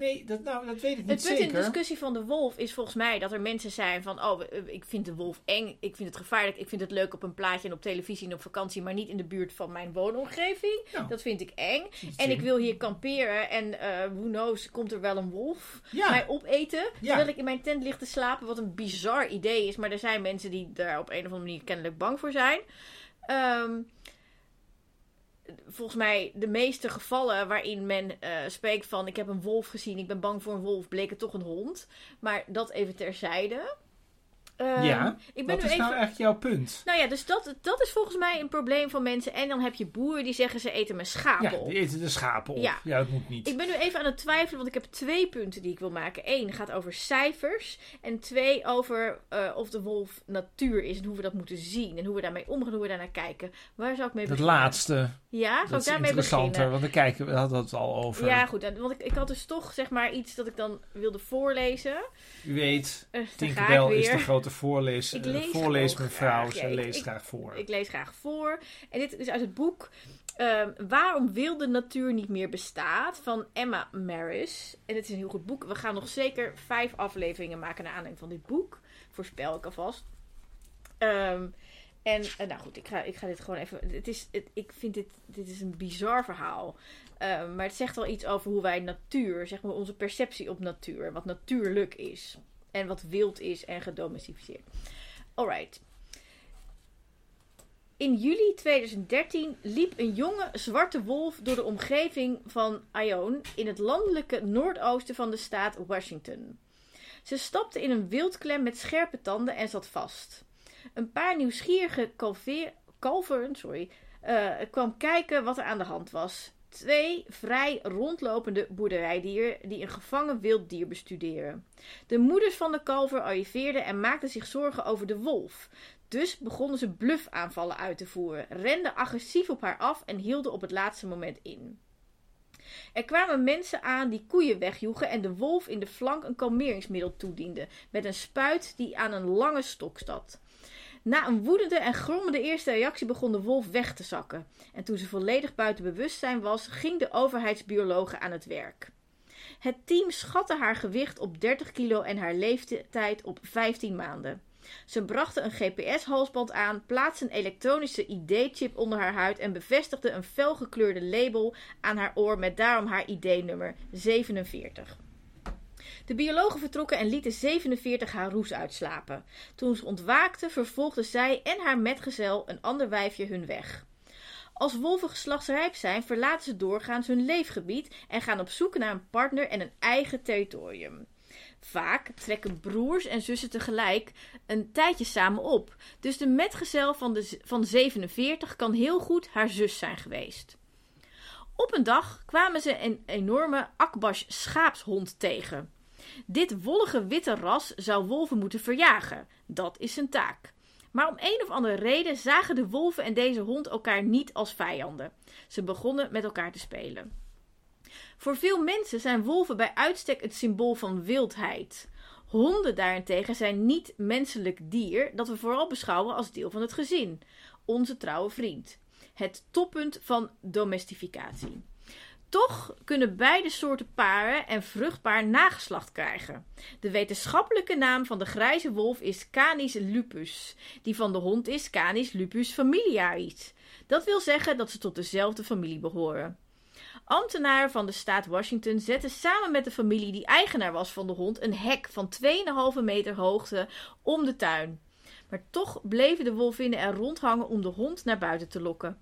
Nee, dat, nou, dat weet ik
Het
niet
punt in de
zeker.
discussie van de wolf is volgens mij dat er mensen zijn van... Oh, ik vind de wolf eng, ik vind het gevaarlijk, ik vind het leuk op een plaatje en op televisie en op vakantie... maar niet in de buurt van mijn woonomgeving.
Ja.
Dat vind ik eng. En ik wil hier kamperen en eh who knows, komt er wel een wolf
Ja.
mij opeten...
Ja.
terwijl ik in mijn tent lig te slapen, wat een bizar idee is. Maar er zijn mensen die daar op een of andere manier kennelijk bang voor zijn. Ehm, volgens mij de meeste gevallen waarin men eh, spreekt van... ik heb een wolf gezien, ik ben bang voor een wolf, bleek het toch een hond. Maar dat even terzijde. Ehm,
Ja,
ik ben
Wat
nu
is
even...
nou eigenlijk jouw punt?
Nou ja, dus dat, dat is volgens mij een probleem van mensen. En dan heb je boeren die zeggen ze eten mijn schapen
Ja,
op.
die eten de schapen op.
Ja.
Ja, dat moet niet.
Ik ben nu even aan het twijfelen, want ik heb twee punten die ik wil maken. Eén gaat over cijfers. En twee over eh, of de wolf natuur is en hoe we dat moeten zien. En hoe we daarmee omgaan, hoe we daarnaar kijken. Waar zou ik mee
Dat
beginnen?
laatste,
Ja, zou
dat
ik daarmee
interessanter,
beginnen?
want dan kijken we, hadden we het al over.
Ja, goed. Want ik, ik had dus toch zeg maar iets dat ik dan wilde voorlezen.
U weet,
ik
Tinkerbell is de grote voorlees,
Ik
eh,
lees
voorleesmevrouw. Ze.
Ja,
leest
ik-
graag voor.
Ik lees graag voor. En dit is uit het boek ehm, Waarom wilde natuur niet meer bestaat van Emma Maris. En het is een heel goed boek. We gaan nog zeker vijf afleveringen maken naar aanleiding van dit boek. Voorspel ik alvast. Ehm, en eh, nou goed, ik ga, ik ga dit gewoon even. Het is, het, ik vind dit, dit is een bizar verhaal. Ehm, maar het zegt wel iets over hoe wij natuur, zeg maar onze perceptie op natuur, wat natuurlijk is. En wat wild is en gedomesticeerd. Alright. In juli 2013 liep een jonge zwarte wolf door de omgeving van Ione in het landelijke noordoosten van de staat Washington. Ze stapte in een wildklem met scherpe tanden en zat vast. Een paar nieuwsgierige kalve- kalveren sorry, eh, kwam kijken wat er aan de hand was. Twee vrij rondlopende boerderijdieren die een gevangen wild dier bestuderen. De moeders van de kalver arriveerden en maakten zich zorgen over de wolf. Dus begonnen ze bluffaanvallen uit te voeren, renden agressief op haar af en hielden op het laatste moment in. Er kwamen mensen aan die koeien wegjoegen en de wolf in de flank een kalmeringsmiddel toediende, met een spuit die aan een lange stok zat. Na een woedende en grommende eerste reactie begon de wolf weg te zakken. En toen ze volledig buiten bewustzijn was, ging de overheidsbiologe aan het werk. Het team schatte haar gewicht op 30 kilo en haar leeftijd op 15 maanden. Ze brachten een GPS-halsband aan, plaatsten een elektronische ID-chip onder haar huid en bevestigden een felgekleurde label aan haar oor met daarom haar ID-nummer 47. De biologen vertrokken en lieten 47 haar roes uitslapen. Toen ze ontwaakte, vervolgden zij en haar metgezel, een ander wijfje, hun weg. Als wolven geslachtsrijp zijn, verlaten ze doorgaans hun leefgebied en gaan op zoek naar een partner en een eigen territorium. Vaak trekken broers en zussen tegelijk een tijdje samen op. Dus de metgezel van, de, van 47 kan heel goed haar zus zijn geweest. Op een dag kwamen ze een enorme Akbash schaapshond tegen. Dit wollige witte ras zou wolven moeten verjagen. Dat is zijn taak. Maar om een of andere reden zagen de wolven en deze hond elkaar niet als vijanden. Ze begonnen met elkaar te spelen. Voor veel mensen zijn wolven bij uitstek het symbool van wildheid. Honden daarentegen zijn niet menselijk dier dat we vooral beschouwen als deel van het gezin. Onze trouwe vriend. Het toppunt van domestificatie. Toch kunnen beide soorten paren en vruchtbaar nageslacht krijgen. De wetenschappelijke naam van de grijze wolf is Canis lupus. Die van de hond is Canis lupus familiaris. Dat wil zeggen dat ze tot dezelfde familie behoren. Ambtenaren van de staat Washington zetten samen met de familie die eigenaar was van de hond een hek van 2,5 meter hoogte om de tuin. Maar toch bleven de wolvinnen er rondhangen om de hond naar buiten te lokken.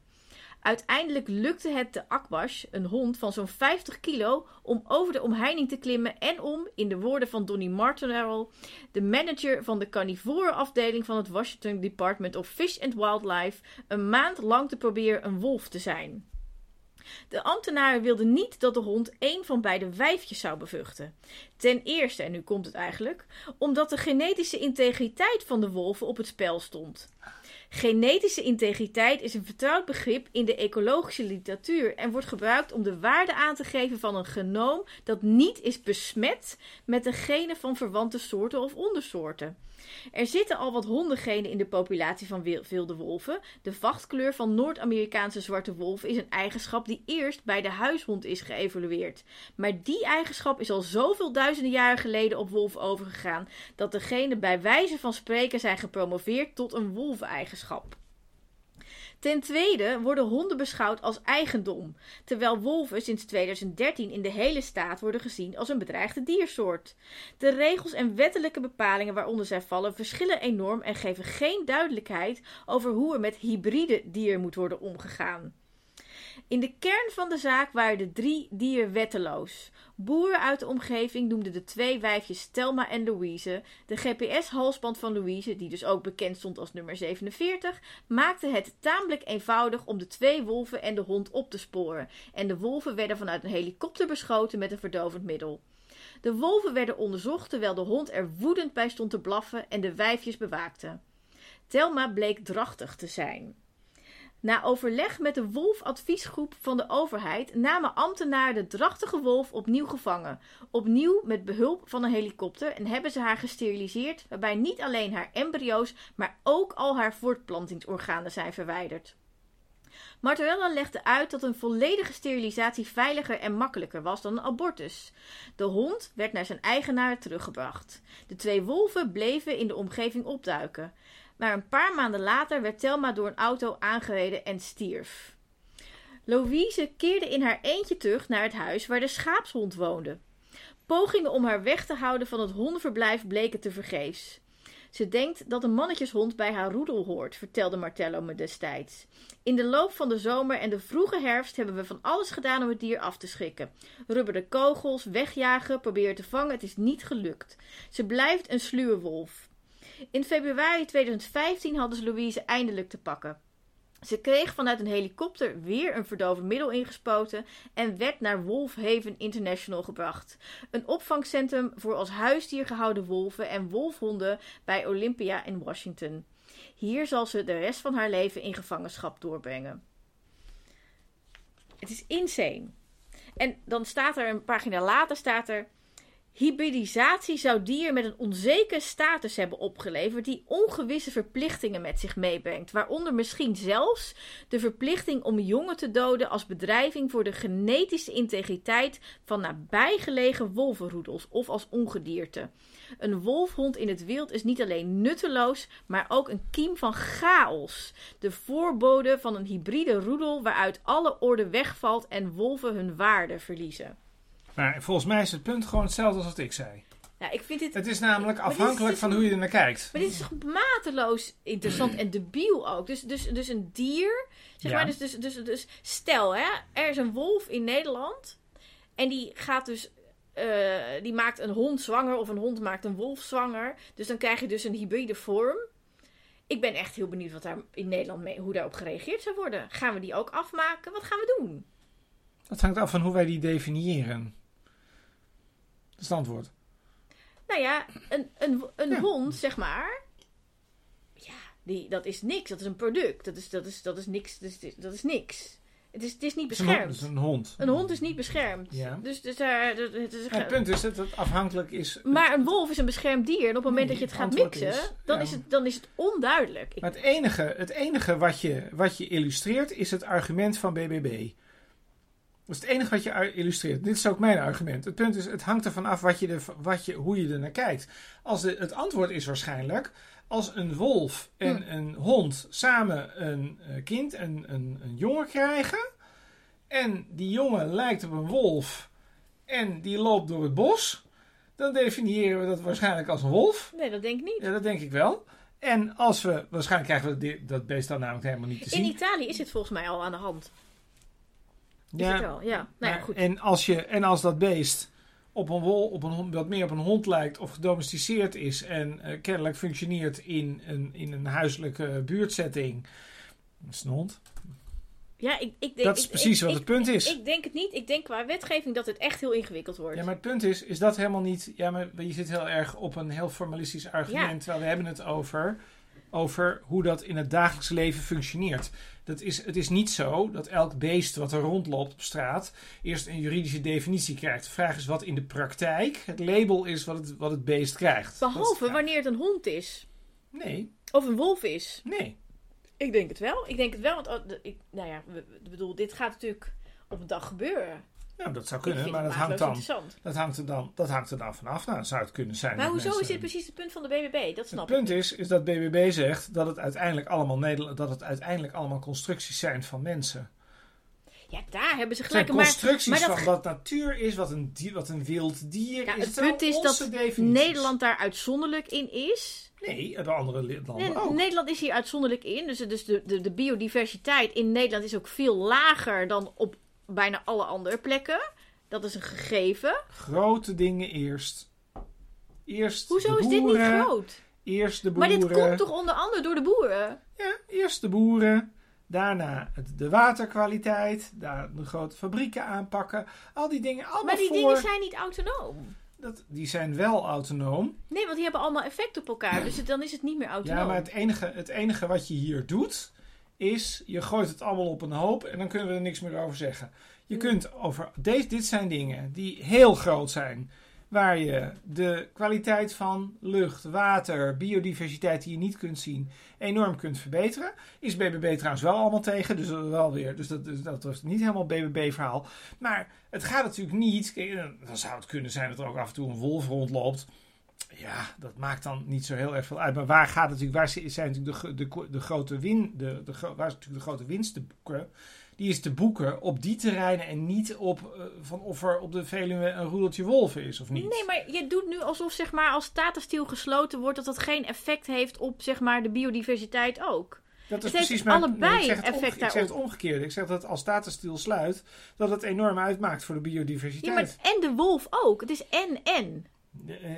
Uiteindelijk lukte het de Akbash, een hond van zo'n 50 kilo, om over de omheining te klimmen en om, in de woorden van Donnie Martinelli, de manager van de carnivore afdeling van het Washington Department of Fish and Wildlife, een maand lang te proberen een wolf te zijn. De ambtenaren wilden niet dat de hond één van beide wijfjes zou bevruchten. Ten eerste, en nu komt het eigenlijk, omdat de genetische integriteit van de wolven op het spel stond. Genetische integriteit is een vertrouwd begrip in de ecologische literatuur en wordt gebruikt om de waarde aan te geven van een genoom dat niet is besmet met de genen van verwante soorten of ondersoorten. Er zitten al wat hondengenen in de populatie van wilde wolven. De vachtkleur van Noord-Amerikaanse zwarte wolven is een eigenschap die eerst bij de huishond is geëvolueerd. Maar die eigenschap is al zoveel duizenden jaren geleden op wolven overgegaan dat de genen bij wijze van spreken zijn gepromoveerd tot een wolveneigenschap. Ten tweede worden honden beschouwd als eigendom, terwijl wolven sinds 2013 in de hele staat worden gezien als een bedreigde diersoort. De regels en wettelijke bepalingen waaronder zij vallen verschillen enorm en geven geen duidelijkheid over hoe er met hybride dieren moet worden omgegaan. In de kern van de zaak waren de drie dieren wetteloos. Boeren uit de omgeving noemden de twee wijfjes Thelma en Louise. De GPS-halsband van Louise, die dus ook bekend stond als nummer 47, maakte het tamelijk eenvoudig om de twee wolven en de hond op te sporen. En de wolven werden vanuit een helikopter beschoten met een verdovend middel. De wolven werden onderzocht terwijl de hond er woedend bij stond te blaffen en de wijfjes bewaakte. Thelma bleek drachtig te zijn. Na overleg met de wolfadviesgroep van de overheid namen ambtenaren de drachtige wolf opnieuw gevangen. Opnieuw met behulp van een helikopter en hebben ze haar gesteriliseerd, waarbij niet alleen haar embryo's, maar ook al haar voortplantingsorganen zijn verwijderd. Martorella legde uit dat een volledige sterilisatie veiliger en makkelijker was dan een abortus. De hond werd naar zijn eigenaar teruggebracht. De twee wolven bleven in de omgeving opduiken. Maar een paar maanden later werd Thelma door een auto aangereden en stierf. Louise keerde in haar eentje terug naar het huis waar de schaapshond woonde. Pogingen om haar weg te houden van het hondenverblijf bleken te vergeefs. Ze denkt dat een mannetjeshond bij haar roedel hoort, vertelde Martello me destijds. In de loop van de zomer en de vroege herfst hebben we van alles gedaan om het dier af te schrikken. Rubberen kogels, wegjagen, proberen te vangen, het is niet gelukt. Ze blijft een sluwe wolf. In februari 2015 hadden ze Louise eindelijk te pakken. Ze kreeg vanuit een helikopter weer een verdovend middel ingespoten en werd naar Wolfhaven International gebracht. Een opvangcentrum voor als huisdier gehouden wolven en wolfhonden bij Olympia in Washington. Hier zal ze de rest van haar leven in gevangenschap doorbrengen. Het is insane. En dan staat er een pagina later staat er Hybridisatie zou dieren met een onzekere status hebben opgeleverd die ongewisse verplichtingen met zich meebrengt, waaronder misschien zelfs de verplichting om jongen te doden als bedrijving voor de genetische integriteit van nabijgelegen wolvenroedels of als ongedierte. Een wolfhond in het wild is niet alleen nutteloos, maar ook een kiem van chaos. De voorbode van een hybride roedel waaruit alle orde wegvalt en wolven hun waarde verliezen.
Maar volgens mij is het punt gewoon hetzelfde als wat ik zei.
Ja, ik vind dit,
Het is namelijk afhankelijk van hoe je er naar kijkt.
maar dit is mateloos interessant en debiel ook. Dus, dus, dus een dier, zeg
Ja.
maar, dus, dus, dus, dus stel hè, er is een wolf in Nederland en die gaat dus, eh, die maakt een hond zwanger of een hond maakt een wolf zwanger. Dus dan krijg je dus een hybride vorm. Ik ben echt heel benieuwd wat daar in Nederland mee, hoe daarop gereageerd zou worden. Gaan we die ook afmaken? Wat gaan we doen?
Dat hangt af van hoe wij die definiëren. Dat is het antwoord.
Nou ja, een, een, een
Ja.
hond, zeg maar. Ja, die, dat is niks. Dat is een product. Dat is, dat is, dat is niks. Dat is, dat is niks. Het is, het is niet beschermd.
Het is een hond.
Een hond is niet beschermd.
Ja.
Dus, dus daar, dat- het is,
het punt is dat het afhankelijk is.
maar een wolf is een beschermd dier. En op het moment
Nee,
dat je het gaat mixen,
is,
dan,
ja.
is het, dan is het onduidelijk.
Maar het enige, het enige wat, je, wat je illustreert is het argument van BBB. Dat is het enige wat je illustreert. Dit is ook mijn argument. Het punt is, het hangt ervan af wat je wat je, hoe je er naar kijkt. Als de, het antwoord is waarschijnlijk, als een wolf en
Hm.
een hond samen een eh, kind en een, een jongen krijgen, en die jongen lijkt op een wolf en die loopt door het bos, dan definiëren we dat waarschijnlijk als een wolf.
Nee, dat denk ik niet.
Ja, dat denk ik wel. En als we, waarschijnlijk krijgen we dat beest dan namelijk helemaal niet te
In
zien.
Italië is het volgens mij al aan de hand.
Ja,
wel? Ja. Nou ja, goed.
En, als je, en als dat beest op een wol, op een wat meer op een hond lijkt of gedomesticeerd is en eh, kennelijk functioneert in een, in een huiselijke buurtsetting, dat is een hond.
Ja, ik, ik denk,
Dat is
ik-
precies
ik-
wat het punt is.
Ik denk het niet. Ik denk qua wetgeving dat het echt heel ingewikkeld wordt.
Ja, maar het punt is, is dat helemaal niet. Ja, maar je zit heel erg op een heel formalistisch argument. Terwijl we hebben het over, over hoe dat in het dagelijks leven functioneert. Dat is, het is niet zo dat elk beest wat er rondloopt op straat eerst een juridische definitie krijgt. De vraag is wat in de praktijk het label is wat het, wat het beest krijgt.
Behalve wanneer het een hond is.
Nee,
Of een wolf is.
nee.
Ik denk het wel. Ik denk het wel. Want, oh, ik, nou ja, ik bedoel, dit gaat natuurlijk op een dag gebeuren.
Nou, dat zou kunnen, maar
het
dat hangt, dan, dat, hangt er dan, dat hangt er dan vanaf. Nou, zou het kunnen zijn.
Maar hoezo
mensen-
is dit precies het punt van de BBB? Dat
Het
snap
punt
ik.
is, is dat BBB zegt dat het uiteindelijk allemaal, Nederland, dat het uiteindelijk allemaal constructies zijn van mensen.
Ja, daar hebben ze
Het
gelijk. Maar,
constructies
maar dat-
van wat natuur is, wat een, dier, wat een wild dier
Ja,
is.
het punt is dat
definities.
Nederland daar uitzonderlijk in is.
Nee, de andere landen
En
ook.
Nederland is hier uitzonderlijk in. Dus, dus de, de, de biodiversiteit in Nederland is ook veel lager dan op bijna alle andere plekken. Dat is een gegeven.
Grote dingen eerst. Eerst
Hoezo
de
is dit niet
boeren,
groot?
Eerst de
Maar
boeren.
dit komt toch onder andere door de boeren?
Ja, eerst de boeren. Daarna de waterkwaliteit. Daar de grote fabrieken aanpakken. Al die dingen allemaal
Maar die
voor.
dingen zijn niet autonoom.
Dat, die zijn wel autonoom.
Nee, want die hebben allemaal effect op elkaar. Dus het- dan is het niet meer autonoom.
Ja, maar het enige, het enige wat je hier doet, is je gooit het allemaal op een hoop en dan kunnen we er niks meer over zeggen. Je
Hmm.
kunt over, deze, dit zijn dingen die heel groot zijn, waar je de kwaliteit van lucht, water, biodiversiteit die je niet kunt zien, enorm kunt verbeteren. Is BBB trouwens wel allemaal tegen, dus dat, wel weer, dus dat, dus dat was niet helemaal BBB-verhaal. Maar het gaat natuurlijk niet, dan zou het kunnen zijn dat er ook af en toe een wolf rondloopt. Ja, dat maakt dan niet zo heel erg veel uit. Maar waar gaat het natuurlijk, waar zijn natuurlijk de, de, de grote win, de, de, waar is natuurlijk de grote winst te boeken? Die is te boeken op die terreinen en niet op eh, van of er op de Veluwe een roedeltje wolven is of niet.
Nee, maar je doet nu alsof zeg maar, als Tata Steel gesloten wordt, dat dat geen effect heeft op zeg maar, de biodiversiteit ook.
dat is
het
precies mijn
allebei
ik zeg het
effect
omge- Ik zeg het
daarop.
omgekeerde. Ik zeg dat als Tata Steel sluit, dat het enorm uitmaakt voor de
Ja,
biodiversiteit.
maar, en de wolf ook. Het is en-en.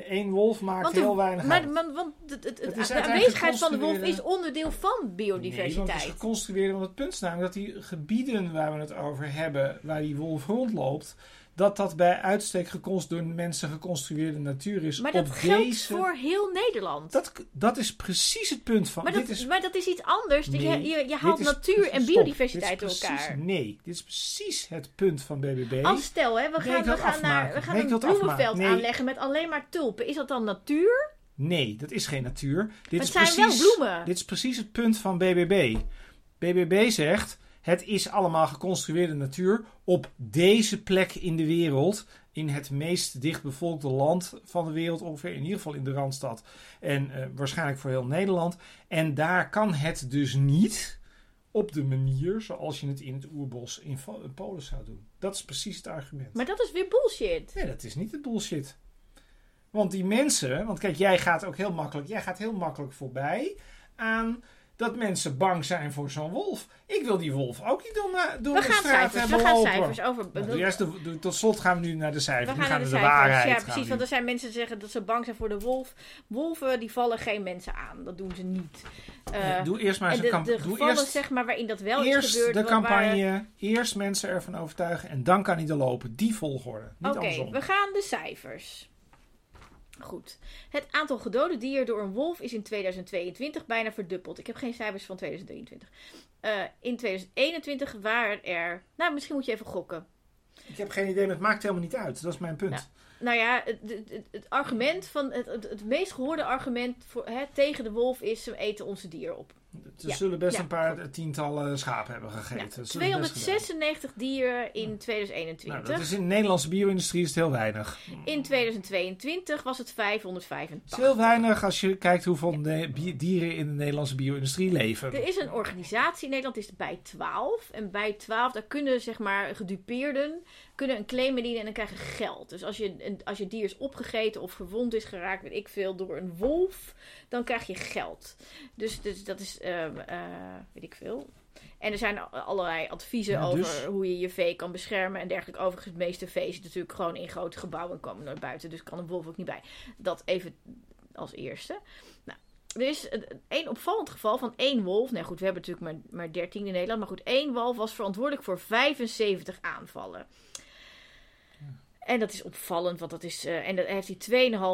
Eén wolf maakt
Want, de,
heel weinig
maar,
uit.
want, want het, het, de aanwezigheid van de wolf is onderdeel van
Nee, want
biodiversiteit.
het is geconstrueerd, want het punt is namelijk dat die gebieden waar we het over hebben, waar die wolf rondloopt, dat dat bij uitstek geconst, door mensen geconstrueerde natuur is.
maar dat
op
geldt
deze...
voor heel Nederland.
dat, dat is precies het punt van.
maar,
dit
dat,
is,
maar dat is iets anders.
Nee,
je, je, haalt
is
natuur
precies-
en
stop.
biodiversiteit
Dit
door
is precies-
elkaar.
Nee, dit is precies het punt van BBB.
Als stel, hè, we gaan, we gaan, naar, we gaan
Nee,
een bloemenveld.
Nee.
aanleggen met alleen maar tulpen. Is dat dan natuur?
Nee, dat is geen natuur. Dit
Maar
is
het zijn
precies,
wel bloemen.
Dit is precies het punt van BBB. BBB zegt: het is allemaal geconstrueerde natuur op deze plek in de wereld. In het meest dichtbevolkte land van de wereld, ongeveer in ieder geval in de Randstad. En eh, waarschijnlijk voor heel Nederland. En daar kan het dus niet op de manier zoals je het in het oerbos in Polen zou doen. Dat is precies het argument.
Maar dat is weer bullshit.
Nee, dat is niet het bullshit. Want die mensen, want kijk, jij gaat ook heel makkelijk, jij gaat heel makkelijk voorbij aan dat mensen bang zijn voor zo'n wolf. Ik wil die wolf ook niet door, door
We
de
gaan
straat
cijfers,
hebben
we gaan
lopen.
cijfers over.
Nou, eerst de- tot slot gaan we nu naar de
We
cijfers.
gaan naar
gaan
de
we de
cijfers.
waarheid.
Ja, precies.
we
Want er zijn mensen die zeggen dat ze bang zijn voor de wolf. Wolven die vallen geen mensen aan. Dat doen ze niet. Eh,
doe eerst maar
en
eens
de,
een
de
camp- doe
gevallen
eerst,
zeg maar, waarin dat wel is
eerst
gebeurd.
de
waar-
campagne, eerst mensen ervan overtuigen en dan kan hij er lopen. Die volgorde, niet
Oké, we gaan de cijfers. Goed. Het aantal gedode dieren door een wolf is in 2022 bijna verdubbeld. Ik heb geen cijfers van 2023. Eh, in 2021 waren er... Nou, misschien moet je even gokken.
Ik heb geen idee, maar het maakt helemaal niet uit. Dat is mijn punt.
Ja. Nou ja, het, het, het- argument van... Het, het, het meest gehoorde argument voor, hè, tegen de wolf is... ze eten onze dier op.
Ze
Ja,
zullen best
ja,
een paar tientallen schapen hebben gegeten.
Ja,
Dat zullen ze best gedaan
296 dieren in 2021.
Nou, dat is in de Nederlandse bio-industrie is het heel weinig.
In 2022 was het
Het
585.
is heel weinig als je kijkt hoeveel dieren in de Nederlandse bio-industrie leven.
Er is een organisatie in Nederland, het is bij 12. En bij 12, daar kunnen zeg maar gedupeerden kunnen een claim indienen en dan krijgen geld. Dus als je, als je dier is opgegeten of gewond is geraakt, weet ik veel, door een wolf, dan krijg je geld. Dus, dus dat is, ehm, eh, weet ik veel. En er zijn allerlei adviezen
Ja,
over
dus-
hoe je je vee kan beschermen en dergelijke. Overigens, de meeste vee zitten natuurlijk gewoon in grote gebouwen en komen nooit buiten. Dus kan een wolf ook niet bij. Dat even als eerste. Nou, er is een- één opvallend geval van één wolf. Nou goed, we hebben natuurlijk maar, maar 13 in Nederland. Maar goed, één wolf was verantwoordelijk voor 75 aanvallen. En dat is opvallend, want dat is. eh, en daar heeft hij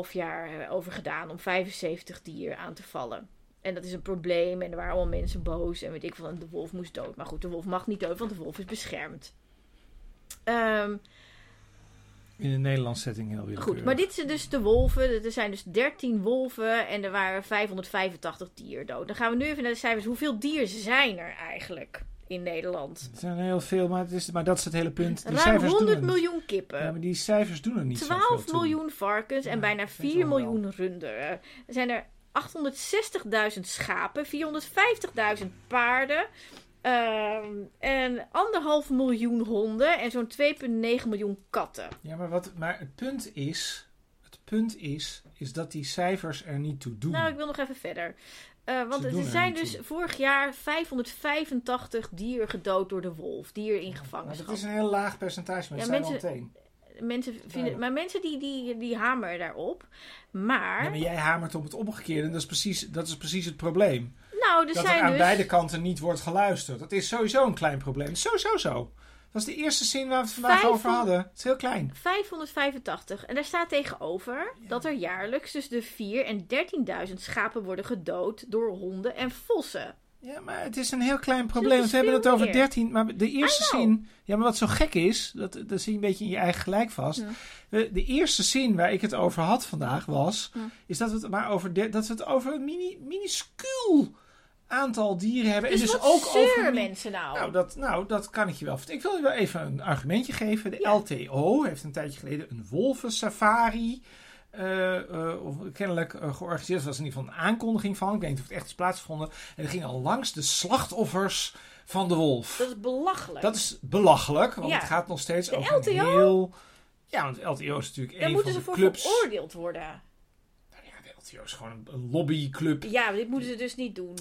2,5 jaar eh, over gedaan om 75 dieren aan te vallen. En dat is een probleem. En er waren allemaal mensen boos. En weet ik. En de wolf moest dood. Maar goed, de wolf mag niet dood, want de wolf is beschermd. Ehm,
In de Nederlandse setting heel willekeurig.
Goed, maar dit zijn dus de wolven. Er zijn dus 13 wolven en er waren 585 dieren dood. Dan gaan we nu even naar de cijfers. Hoeveel dieren zijn er eigenlijk in Nederland?
Het zijn heel veel, maar, het is, maar dat is het hele punt. Die
Ruim
cijfers
100
doen er-
miljoen kippen.
Ja, maar die cijfers doen er niet
12
zoveel toe.
miljoen varkens en bijna
dat is
4
wel
miljoen runderen. Er zijn er 860.000 schapen, 450.000 paarden. ehm, en anderhalf miljoen honden en zo'n 2,9 miljoen katten.
Ja, maar, wat, maar het punt is, het punt is, is dat die cijfers er niet toe doen.
Nou, ik wil nog even verder. Eh, want er
er
zijn dus
toe.
vorig jaar 585 dieren gedood door de wolf. Dieren in gevangenschap.
dat is een heel laag percentage, maar
Ja,
zijn
mensen-
al.
Mensen vinden, maar mensen die, die, die hameren daarop. Maar,
Ja, maar jij hamert op het omgekeerde en dat is precies, dat is precies het probleem.
nou, er
dat er
zijn
aan
dus...
beide kanten niet wordt geluisterd. Dat is sowieso een klein probleem. Is sowieso zo. Dat is de eerste zin waar we het vandaag over
500
hadden. Het is heel klein.
585. En daar staat tegenover dat er jaarlijks tussen de 4 en 13.000 schapen worden gedood door honden en vossen.
Ja, maar het is een heel klein probleem. Want we hebben het over
meer.
13. Maar de eerste zin. Ja, maar wat zo gek is. Dat, dat zie je een beetje in je eigen gelijk vast.
Ja.
De, de eerste zin waar ik het over had vandaag was.
Ja.
Is dat we het maar over. de- dat we het over een mini, minuscuul aantal dieren hebben.
Dus,
en dus
wat
ook over.
mensen nou?
Nou dat, nou, dat kan ik je wel vertellen. Ik wil je wel even een argumentje geven. De
Ja.
LTO heeft een tijdje geleden een wolvensafari. eh, eh, of kennelijk eh, georganiseerd. Er was in ieder geval een aankondiging van. Ik weet niet of het echt is plaatsgevonden. En dat ging al langs de slachtoffers van de wolf.
dat is belachelijk.
Dat is belachelijk, want
Ja.
het gaat nog steeds
De
over een
LTO?
heel... Ja, want LTO is natuurlijk
Daar
een
moeten
van
ze
de
voor
clubs.
veroordeeld worden.
Nou ja, de LTO is gewoon een, lobbyclub.
Ja, dit moeten ze dus niet doen.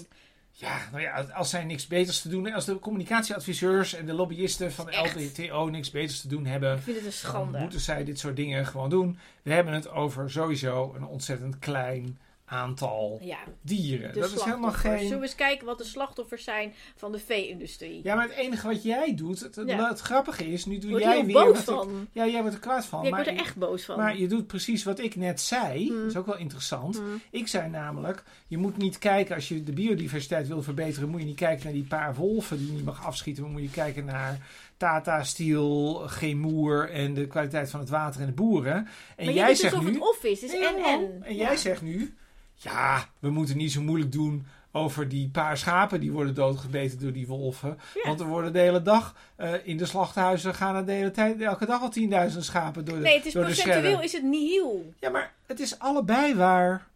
Ja, nou ja, als zij niks beters te doen hebben, als de communicatieadviseurs en de lobbyisten van de. LTO niks beters te doen hebben, dan
schande.
moeten zij dit soort dingen gewoon doen. We hebben het over sowieso een ontzettend klein aantal
Ja,
dieren. Dat is helemaal geen...
Zullen we eens kijken wat de slachtoffers zijn van de vee-industrie?
Ja, maar het enige wat jij doet, het, het,
Ja.
het grappige is, nu doe
Word
jij weer...
boos
ik-
van?
ja, jij wordt er kwaad van.
Ja, ik
maar
word er echt boos van.
Maar je doet precies wat ik net zei.
Hmm.
Dat is ook wel interessant.
Hmm.
Ik zei namelijk, je moet niet kijken, als je de biodiversiteit wil verbeteren, moet je niet kijken naar die paar wolven die je niet mag afschieten. Maar moet je kijken naar Tata Steel, Gemoer en de kwaliteit van het water en de boeren. En
maar
jij
doet
zegt
alsof
nu...
het of is. Het is
Nee,
en
jij zegt nu, ja, we moeten niet zo moeilijk doen over die paar schapen die worden doodgebeten door die wolven.
Ja.
Want er worden de hele dag eh, in de slachthuizen gaan er de hele tijd, elke dag al 10.000 schapen door de,
Nee, het is procentueel is het nihil.
Ja, maar het is allebei waar.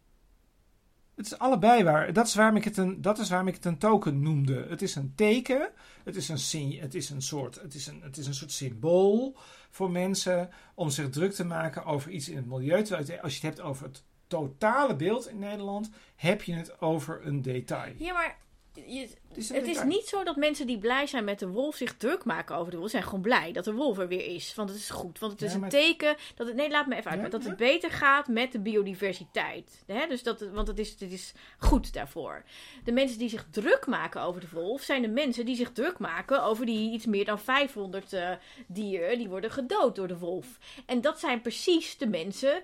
Het is allebei waar. Dat is waarom ik het een, dat is waarom ik het een token noemde. Het is een teken. Het is een, het is een, soort, het is een, het is een soort symbool voor mensen om zich druk te maken over iets in het milieu. Terwijl als je het hebt over het totale beeld in Nederland, heb je het over een detail.
Ja, maar je,
Het is
het niet zo dat mensen die blij zijn met de wolf zich druk maken over de wolf. Ze zijn gewoon blij dat de wolf er weer is. Want het is goed. Want het is
Ja,
een teken dat het. Nee, laat me even uit.
Ja,
dat
ja.
het beter gaat met de biodiversiteit. Hè? Dus dat, want het is, het is goed daarvoor. De mensen die zich druk maken over de wolf zijn de mensen die zich druk maken over die iets meer dan 500 eh, dieren die worden gedood door de wolf. En dat zijn precies de mensen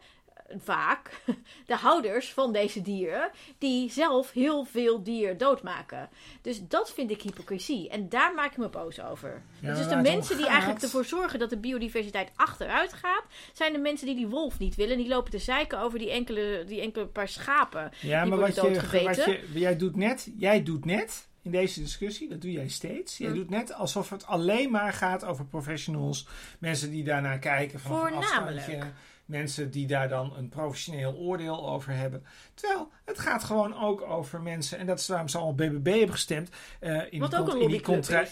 vaak de houders van deze dieren die zelf heel veel dier doodmaken. Dus dat vind ik hypocrisie. En daar maak ik me boos over.
Ja,
dus de mensen die
gaat-
eigenlijk ervoor zorgen dat de biodiversiteit achteruit gaat, zijn de mensen die die wolf niet willen. Die lopen te zeiken over die enkele, die enkele paar schapen.
Ja,
Die
maar wat je, wat je, jij doet net, jij doet net in deze discussie, dat doe jij steeds. Jij
Hm.
doet net alsof het alleen maar gaat over professionals, mensen die daarnaar kijken van
Voornamelijk.
Mensen die daar dan een professioneel oordeel over hebben. Terwijl het gaat gewoon ook over mensen, en dat is waarom ze allemaal BBB hebben gestemd. eh, in
Wat
die
ook een
in die.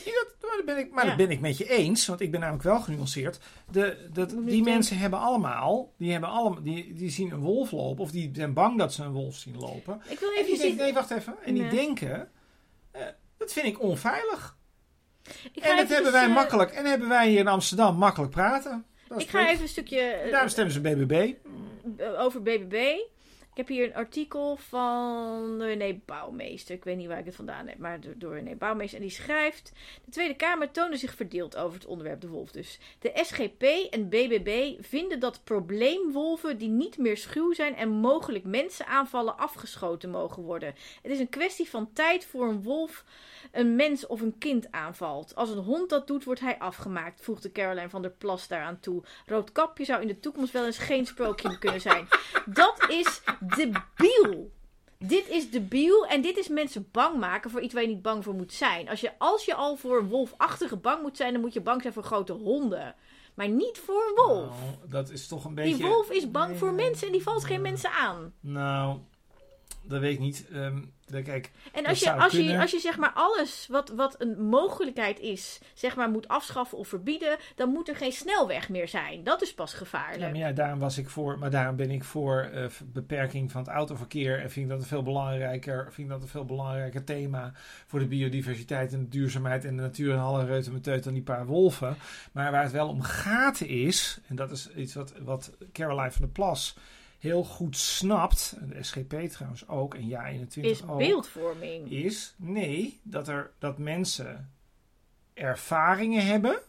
Ja, maar dat ben ik, maar
Ja.
dat ben ik met je eens, want ik ben namelijk wel genuanceerd. De, dat, die mensen hebben allemaal, die, hebben allemaal die, die zien een wolf lopen, of die zijn bang dat ze een wolf zien lopen.
Ik wil
En
even
die denken,
zien.
nee, wacht even. En die denken, eh, dat vind ik onveilig. En dat hebben
dus,
wij
eh,
makkelijk. En hebben wij hier in Amsterdam makkelijk praten.
Ik ga even een stukje. eh,
Daarom stemmen ze BBB.
eh, over BBB. Ik heb hier een artikel van René Bouwmeester. Ik weet niet waar ik het vandaan heb, maar door- door René Bouwmeester. En die schrijft: De Tweede Kamer toonde zich verdeeld over het onderwerp de wolf. Dus de SGP en BBB vinden dat probleemwolven die niet meer schuw zijn en mogelijk mensen aanvallen afgeschoten mogen worden. Het is een kwestie van tijd voor een wolf een mens of een kind aanvalt. Als een hond dat doet, wordt hij afgemaakt, voegde Caroline van der Plas daaraan toe. Roodkapje zou in de toekomst wel eens geen sprookje kunnen zijn. Dat is debiel. Dit is debiel en dit is mensen bang maken voor iets waar je niet bang voor moet zijn. Als je, als je al voor een wolfachtige bang moet zijn, dan moet je bang zijn voor grote honden. Maar niet voor een wolf.
Nou, dat is toch een beetje...
Die wolf is bang
Nee,
voor mensen en die valt geen mensen aan.
Nou, dat weet ik niet. Ehm, kijk,
En als je, als je, als je zeg maar alles wat, wat een mogelijkheid is, zeg maar moet afschaffen of verbieden, dan moet er geen snelweg meer zijn. Dat is pas
ja,
gevaarlijk.
maar ja, daarom was ik voor, maar daarom ben ik voor eh, beperking van het autoverkeer en vind ik dat een veel belangrijker, vind ik dat een veel belangrijker thema voor de biodiversiteit en de duurzaamheid en de natuur en alle reuten met teut dan die paar wolven. Maar waar het wel om gaat is, en dat is iets wat, wat Caroline van der Plas heel goed snapt, de SGP trouwens ook, en ja 21
is
ook,
beeldvorming.
is nee, dat, er, dat mensen ervaringen hebben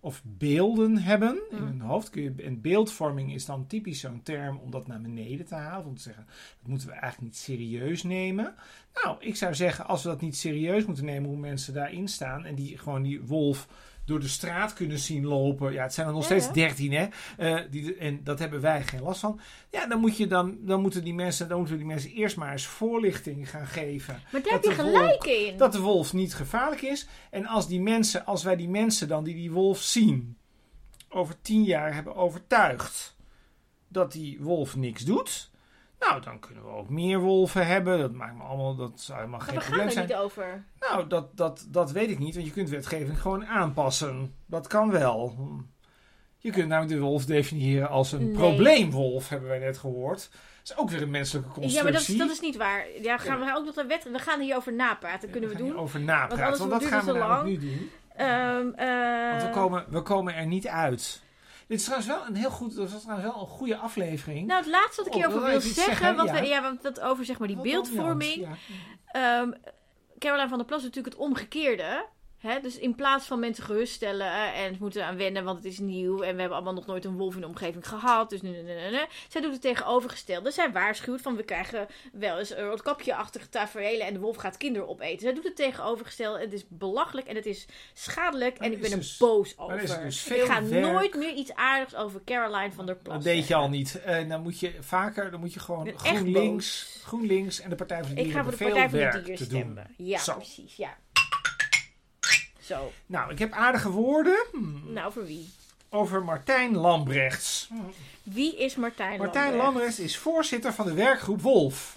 of beelden hebben in
Mm.
hun hoofd. Kun je, en beeldvorming is dan typisch zo'n term om dat naar beneden te halen. Om te zeggen, dat moeten we eigenlijk niet serieus nemen. Nou, ik zou zeggen, als we dat niet serieus moeten nemen, hoe mensen daarin staan en die gewoon die wolf door de straat kunnen zien lopen. Ja, het zijn er nog
Ja,
steeds dertien, hè? Eh, die, en dat hebben wij geen last van. Ja, dan, moet je dan, dan, moeten die mensen, dan moeten die mensen eerst maar eens voorlichting gaan geven.
Maar daar heb
dat
je
de
gelijk in.
Dat de wolf niet gevaarlijk is. En als, die mensen, als wij die mensen dan die die wolf zien, over tien jaar hebben overtuigd dat die wolf niks doet. Nou, dan kunnen we ook meer wolven hebben. Dat maakt me allemaal, dat zou helemaal
maar
geen
we gaan
probleem
er
zijn.
niet over.
Nou, dat, dat, dat weet ik niet, want je kunt wetgeving gewoon aanpassen. Dat kan wel. Je kunt namelijk de wolf definiëren als een
Nee.
probleemwolf, hebben wij net gehoord. Dat is ook weer een menselijke constructie.
Ja, maar dat is, dat is niet waar. Ja, gaan we ook nog een wet. We gaan hierover napraten. Kunnen we
Daar gaan
doen.
Over napraten, want dat gaan we namelijk nu doen.
Ehm, eh,
Want we komen, we komen er niet uit. Dit is trouwens wel een heel goed, dat was trouwens wel een goede aflevering.
Nou, het laatste wat ik
Oh,
hierover
wil
zeggen,
zeggen?
want
Ja.
we, ja, want dat over zeg maar die
Wat
beeldvorming.
Ja.
Ehm Caroline van der Plas is natuurlijk het omgekeerde. Hè? Dus in plaats van mensen geruststellen eh, en ze moeten aan wennen, want het is nieuw en we hebben allemaal nog nooit een wolf in de omgeving gehad. Dus. Zij doet het tegenovergestelde. Zij waarschuwt van we krijgen wel eens een roodkapje-achtige tafereelen en de wolf gaat kinderen opeten. Zij doet het tegenovergestelde. Het is belachelijk en het is schadelijk
Maar
en ik ben er
dus-
boos over.
er dus
ik ga
werk-
nooit meer iets aardigs over Caroline van der Plas
Dat deed je al niet. En dan moet je vaker, dan moet je gewoon
Ik
GroenLinks. GroenLinks en de Partij voor de
Ik
Dieren
ga voor de Partij voor de Dieren
te doen.
stemmen. Ja,
Zo.
precies. Ja. Zo.
Nou, ik heb aardige woorden hmm,
Nou, voor wie?
over Martijn Lambrechts.
Wie is Martijn
Martijn
Lambrecht?
Lambrechts is voorzitter van de werkgroep Wolf.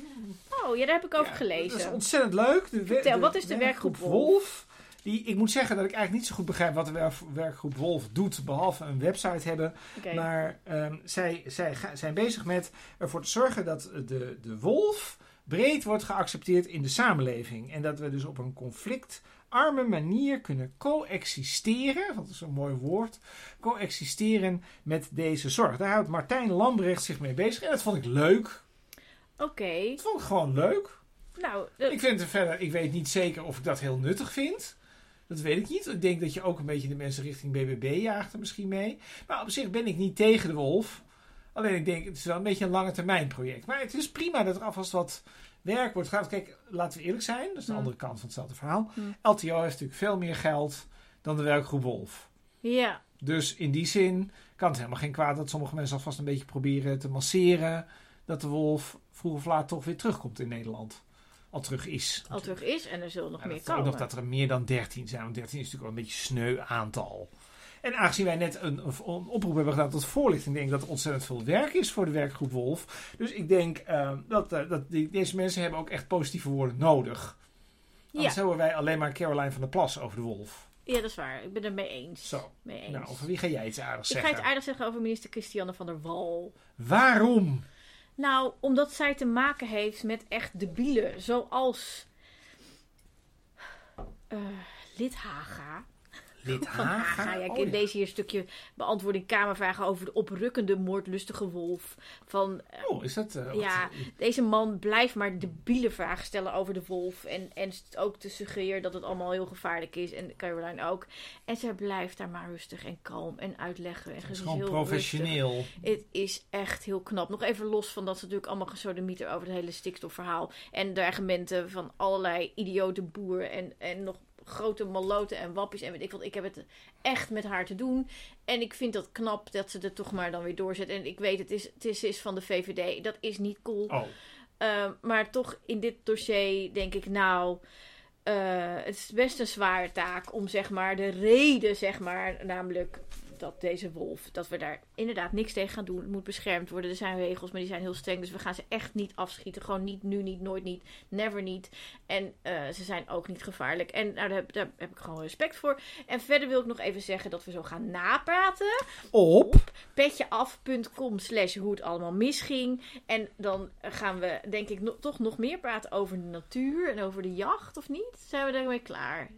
Oh, ja, daar heb ik over
Ja,
gelezen.
Dat is ontzettend leuk. De,
Vertel, wat is de werkgroep
Wolf? Die, ik moet zeggen dat ik eigenlijk niet zo goed begrijp wat de wer- werkgroep Wolf doet, behalve een website hebben. Maar ehm, zij, zij ga- zijn bezig met ervoor te zorgen dat de, de wolf breed wordt geaccepteerd in de samenleving. En dat we dus op een conflictarme manier kunnen coexisteren, want dat is een mooi woord, coexisteren met deze zorg. Daar houdt Martijn Lambrecht zich mee bezig en dat vond ik leuk.
Oké.
Dat vond ik gewoon leuk.
Nou, eh,
Ik vind het verder, ik weet niet zeker of ik dat heel nuttig vind. Dat weet ik niet. Ik denk dat je ook een beetje de mensen richting BBB jaagt er misschien mee. Maar op zich ben ik niet tegen de wolf. Alleen ik denk, het is wel een beetje een lange termijn project. Maar het is prima dat er alvast wat werk wordt gedaan. Kijk, laten we eerlijk zijn. Dat is de
Hmm.
andere kant van hetzelfde verhaal.
Hmm.
LTO heeft natuurlijk veel meer geld dan de werkgroep Wolf.
Ja,
Dus in die zin kan het helemaal geen kwaad dat sommige mensen alvast een beetje proberen te masseren. Dat de Wolf vroeg of laat toch weer terugkomt in Nederland. Al terug is.
al terug is en er zullen nog meer
dat ook
komen.
nog dat er meer dan 13 zijn. Want 13 is natuurlijk wel een beetje sneu aantal. En aangezien wij net een, een oproep hebben gedaan tot voorlichting, denk ik dat er ontzettend veel werk is voor de werkgroep Wolf. Dus ik denk eh, dat, eh, dat die, deze mensen hebben ook echt positieve woorden nodig. Anders
Ja.
hebben wij alleen maar Caroline van der Plas over de Wolf.
ja, dat is waar. Ik ben het mee eens.
Zo.
Mee eens.
Nou, over wie ga jij iets aardigs
ik ga
zeggen?
iets aardig zeggen over minister Christiane van der Wal.
Waarom?
Nou, omdat zij te maken heeft met echt debielen. Zoals eh Lidhaga.
Lid
Van Haga. Ja, ik
Oh,
deze hier stukje beantwoording Kamervragen over de oprukkende moordlustige wolf. Van eh,
Oh, is dat... eh, wat-
Ja, deze man blijft maar debiele vragen stellen over de wolf. En, en ook te suggereren dat het allemaal heel gevaarlijk is. En Caroline ook. En zij blijft daar maar rustig en kalm en uitleggen. En
Het is gewoon
heel
professioneel.
rustig. Het is echt heel knap. Nog even los van dat ze natuurlijk allemaal gesodemieten over het hele stikstofverhaal. En dreigementen van allerlei idiote boeren. En, en nog grote maloten en wappies en weet ik wat. Ik heb het echt met haar te doen. En ik vind dat knap dat ze het toch maar dan weer doorzet. En ik weet, het is, het is, is van de VVD. Dat is niet cool.
Oh,
Uh, maar toch in dit dossier denk ik, nou, uh, het is best een zware taak om zeg maar de reden, zeg maar, namelijk dat deze wolf, dat we daar inderdaad niks tegen gaan doen. Het moet beschermd worden. Er zijn regels, maar die zijn heel streng. Dus we gaan ze echt niet afschieten. Gewoon niet, nu niet, nooit niet, never niet. En uh, ze zijn ook niet gevaarlijk. En nou, daar, heb, daar heb ik gewoon respect voor. En verder wil ik nog even zeggen dat we zo gaan napraten.
op.
petjeaf.com slash hoe het allemaal misging. En dan gaan we denk ik no toch nog meer praten over de natuur en over de jacht, of niet? Zijn we daarmee klaar?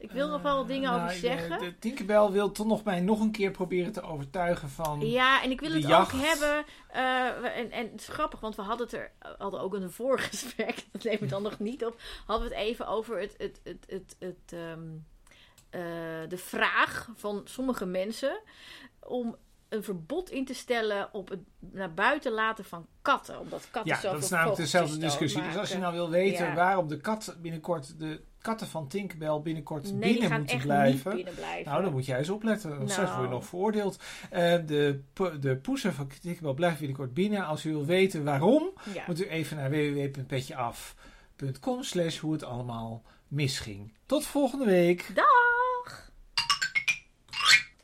Ik wil nog wel wat dingen
nou,
over
ik,
zeggen.
eh, De Tinkerbell wil toch nog mij nog een keer proberen te overtuigen van...
Ja, en ik wil
de
het
jacht.
ook hebben. uh, we- en, en het is grappig, want we hadden het er hadden ook in een voorgesprek, dat neem ik dan nog niet op, hadden we het even over het, het, het, het, het, ehm, eh, de vraag van sommige mensen om een verbod in te stellen op het naar buiten laten van katten. Omdat katten
Ja, dat is namelijk dezelfde discussie. Dus als je nou wil weten
Ja.
waarom de kat binnenkort, de katten van Tinkerbell binnenkort
Nee, die
binnen
gaan
moeten
echt
blijven.
niet binnen blijven.
Nou, dan moet jij eens opletten. Straks
Nou.
word je nog veroordeeld. Eh, de, de poezen van Tinkerbell blijven binnenkort binnen. Als u wil weten waarom,
ja.
moet u even naar www.petjeaf.com slash hoe het allemaal misging. Tot volgende week.
Dag!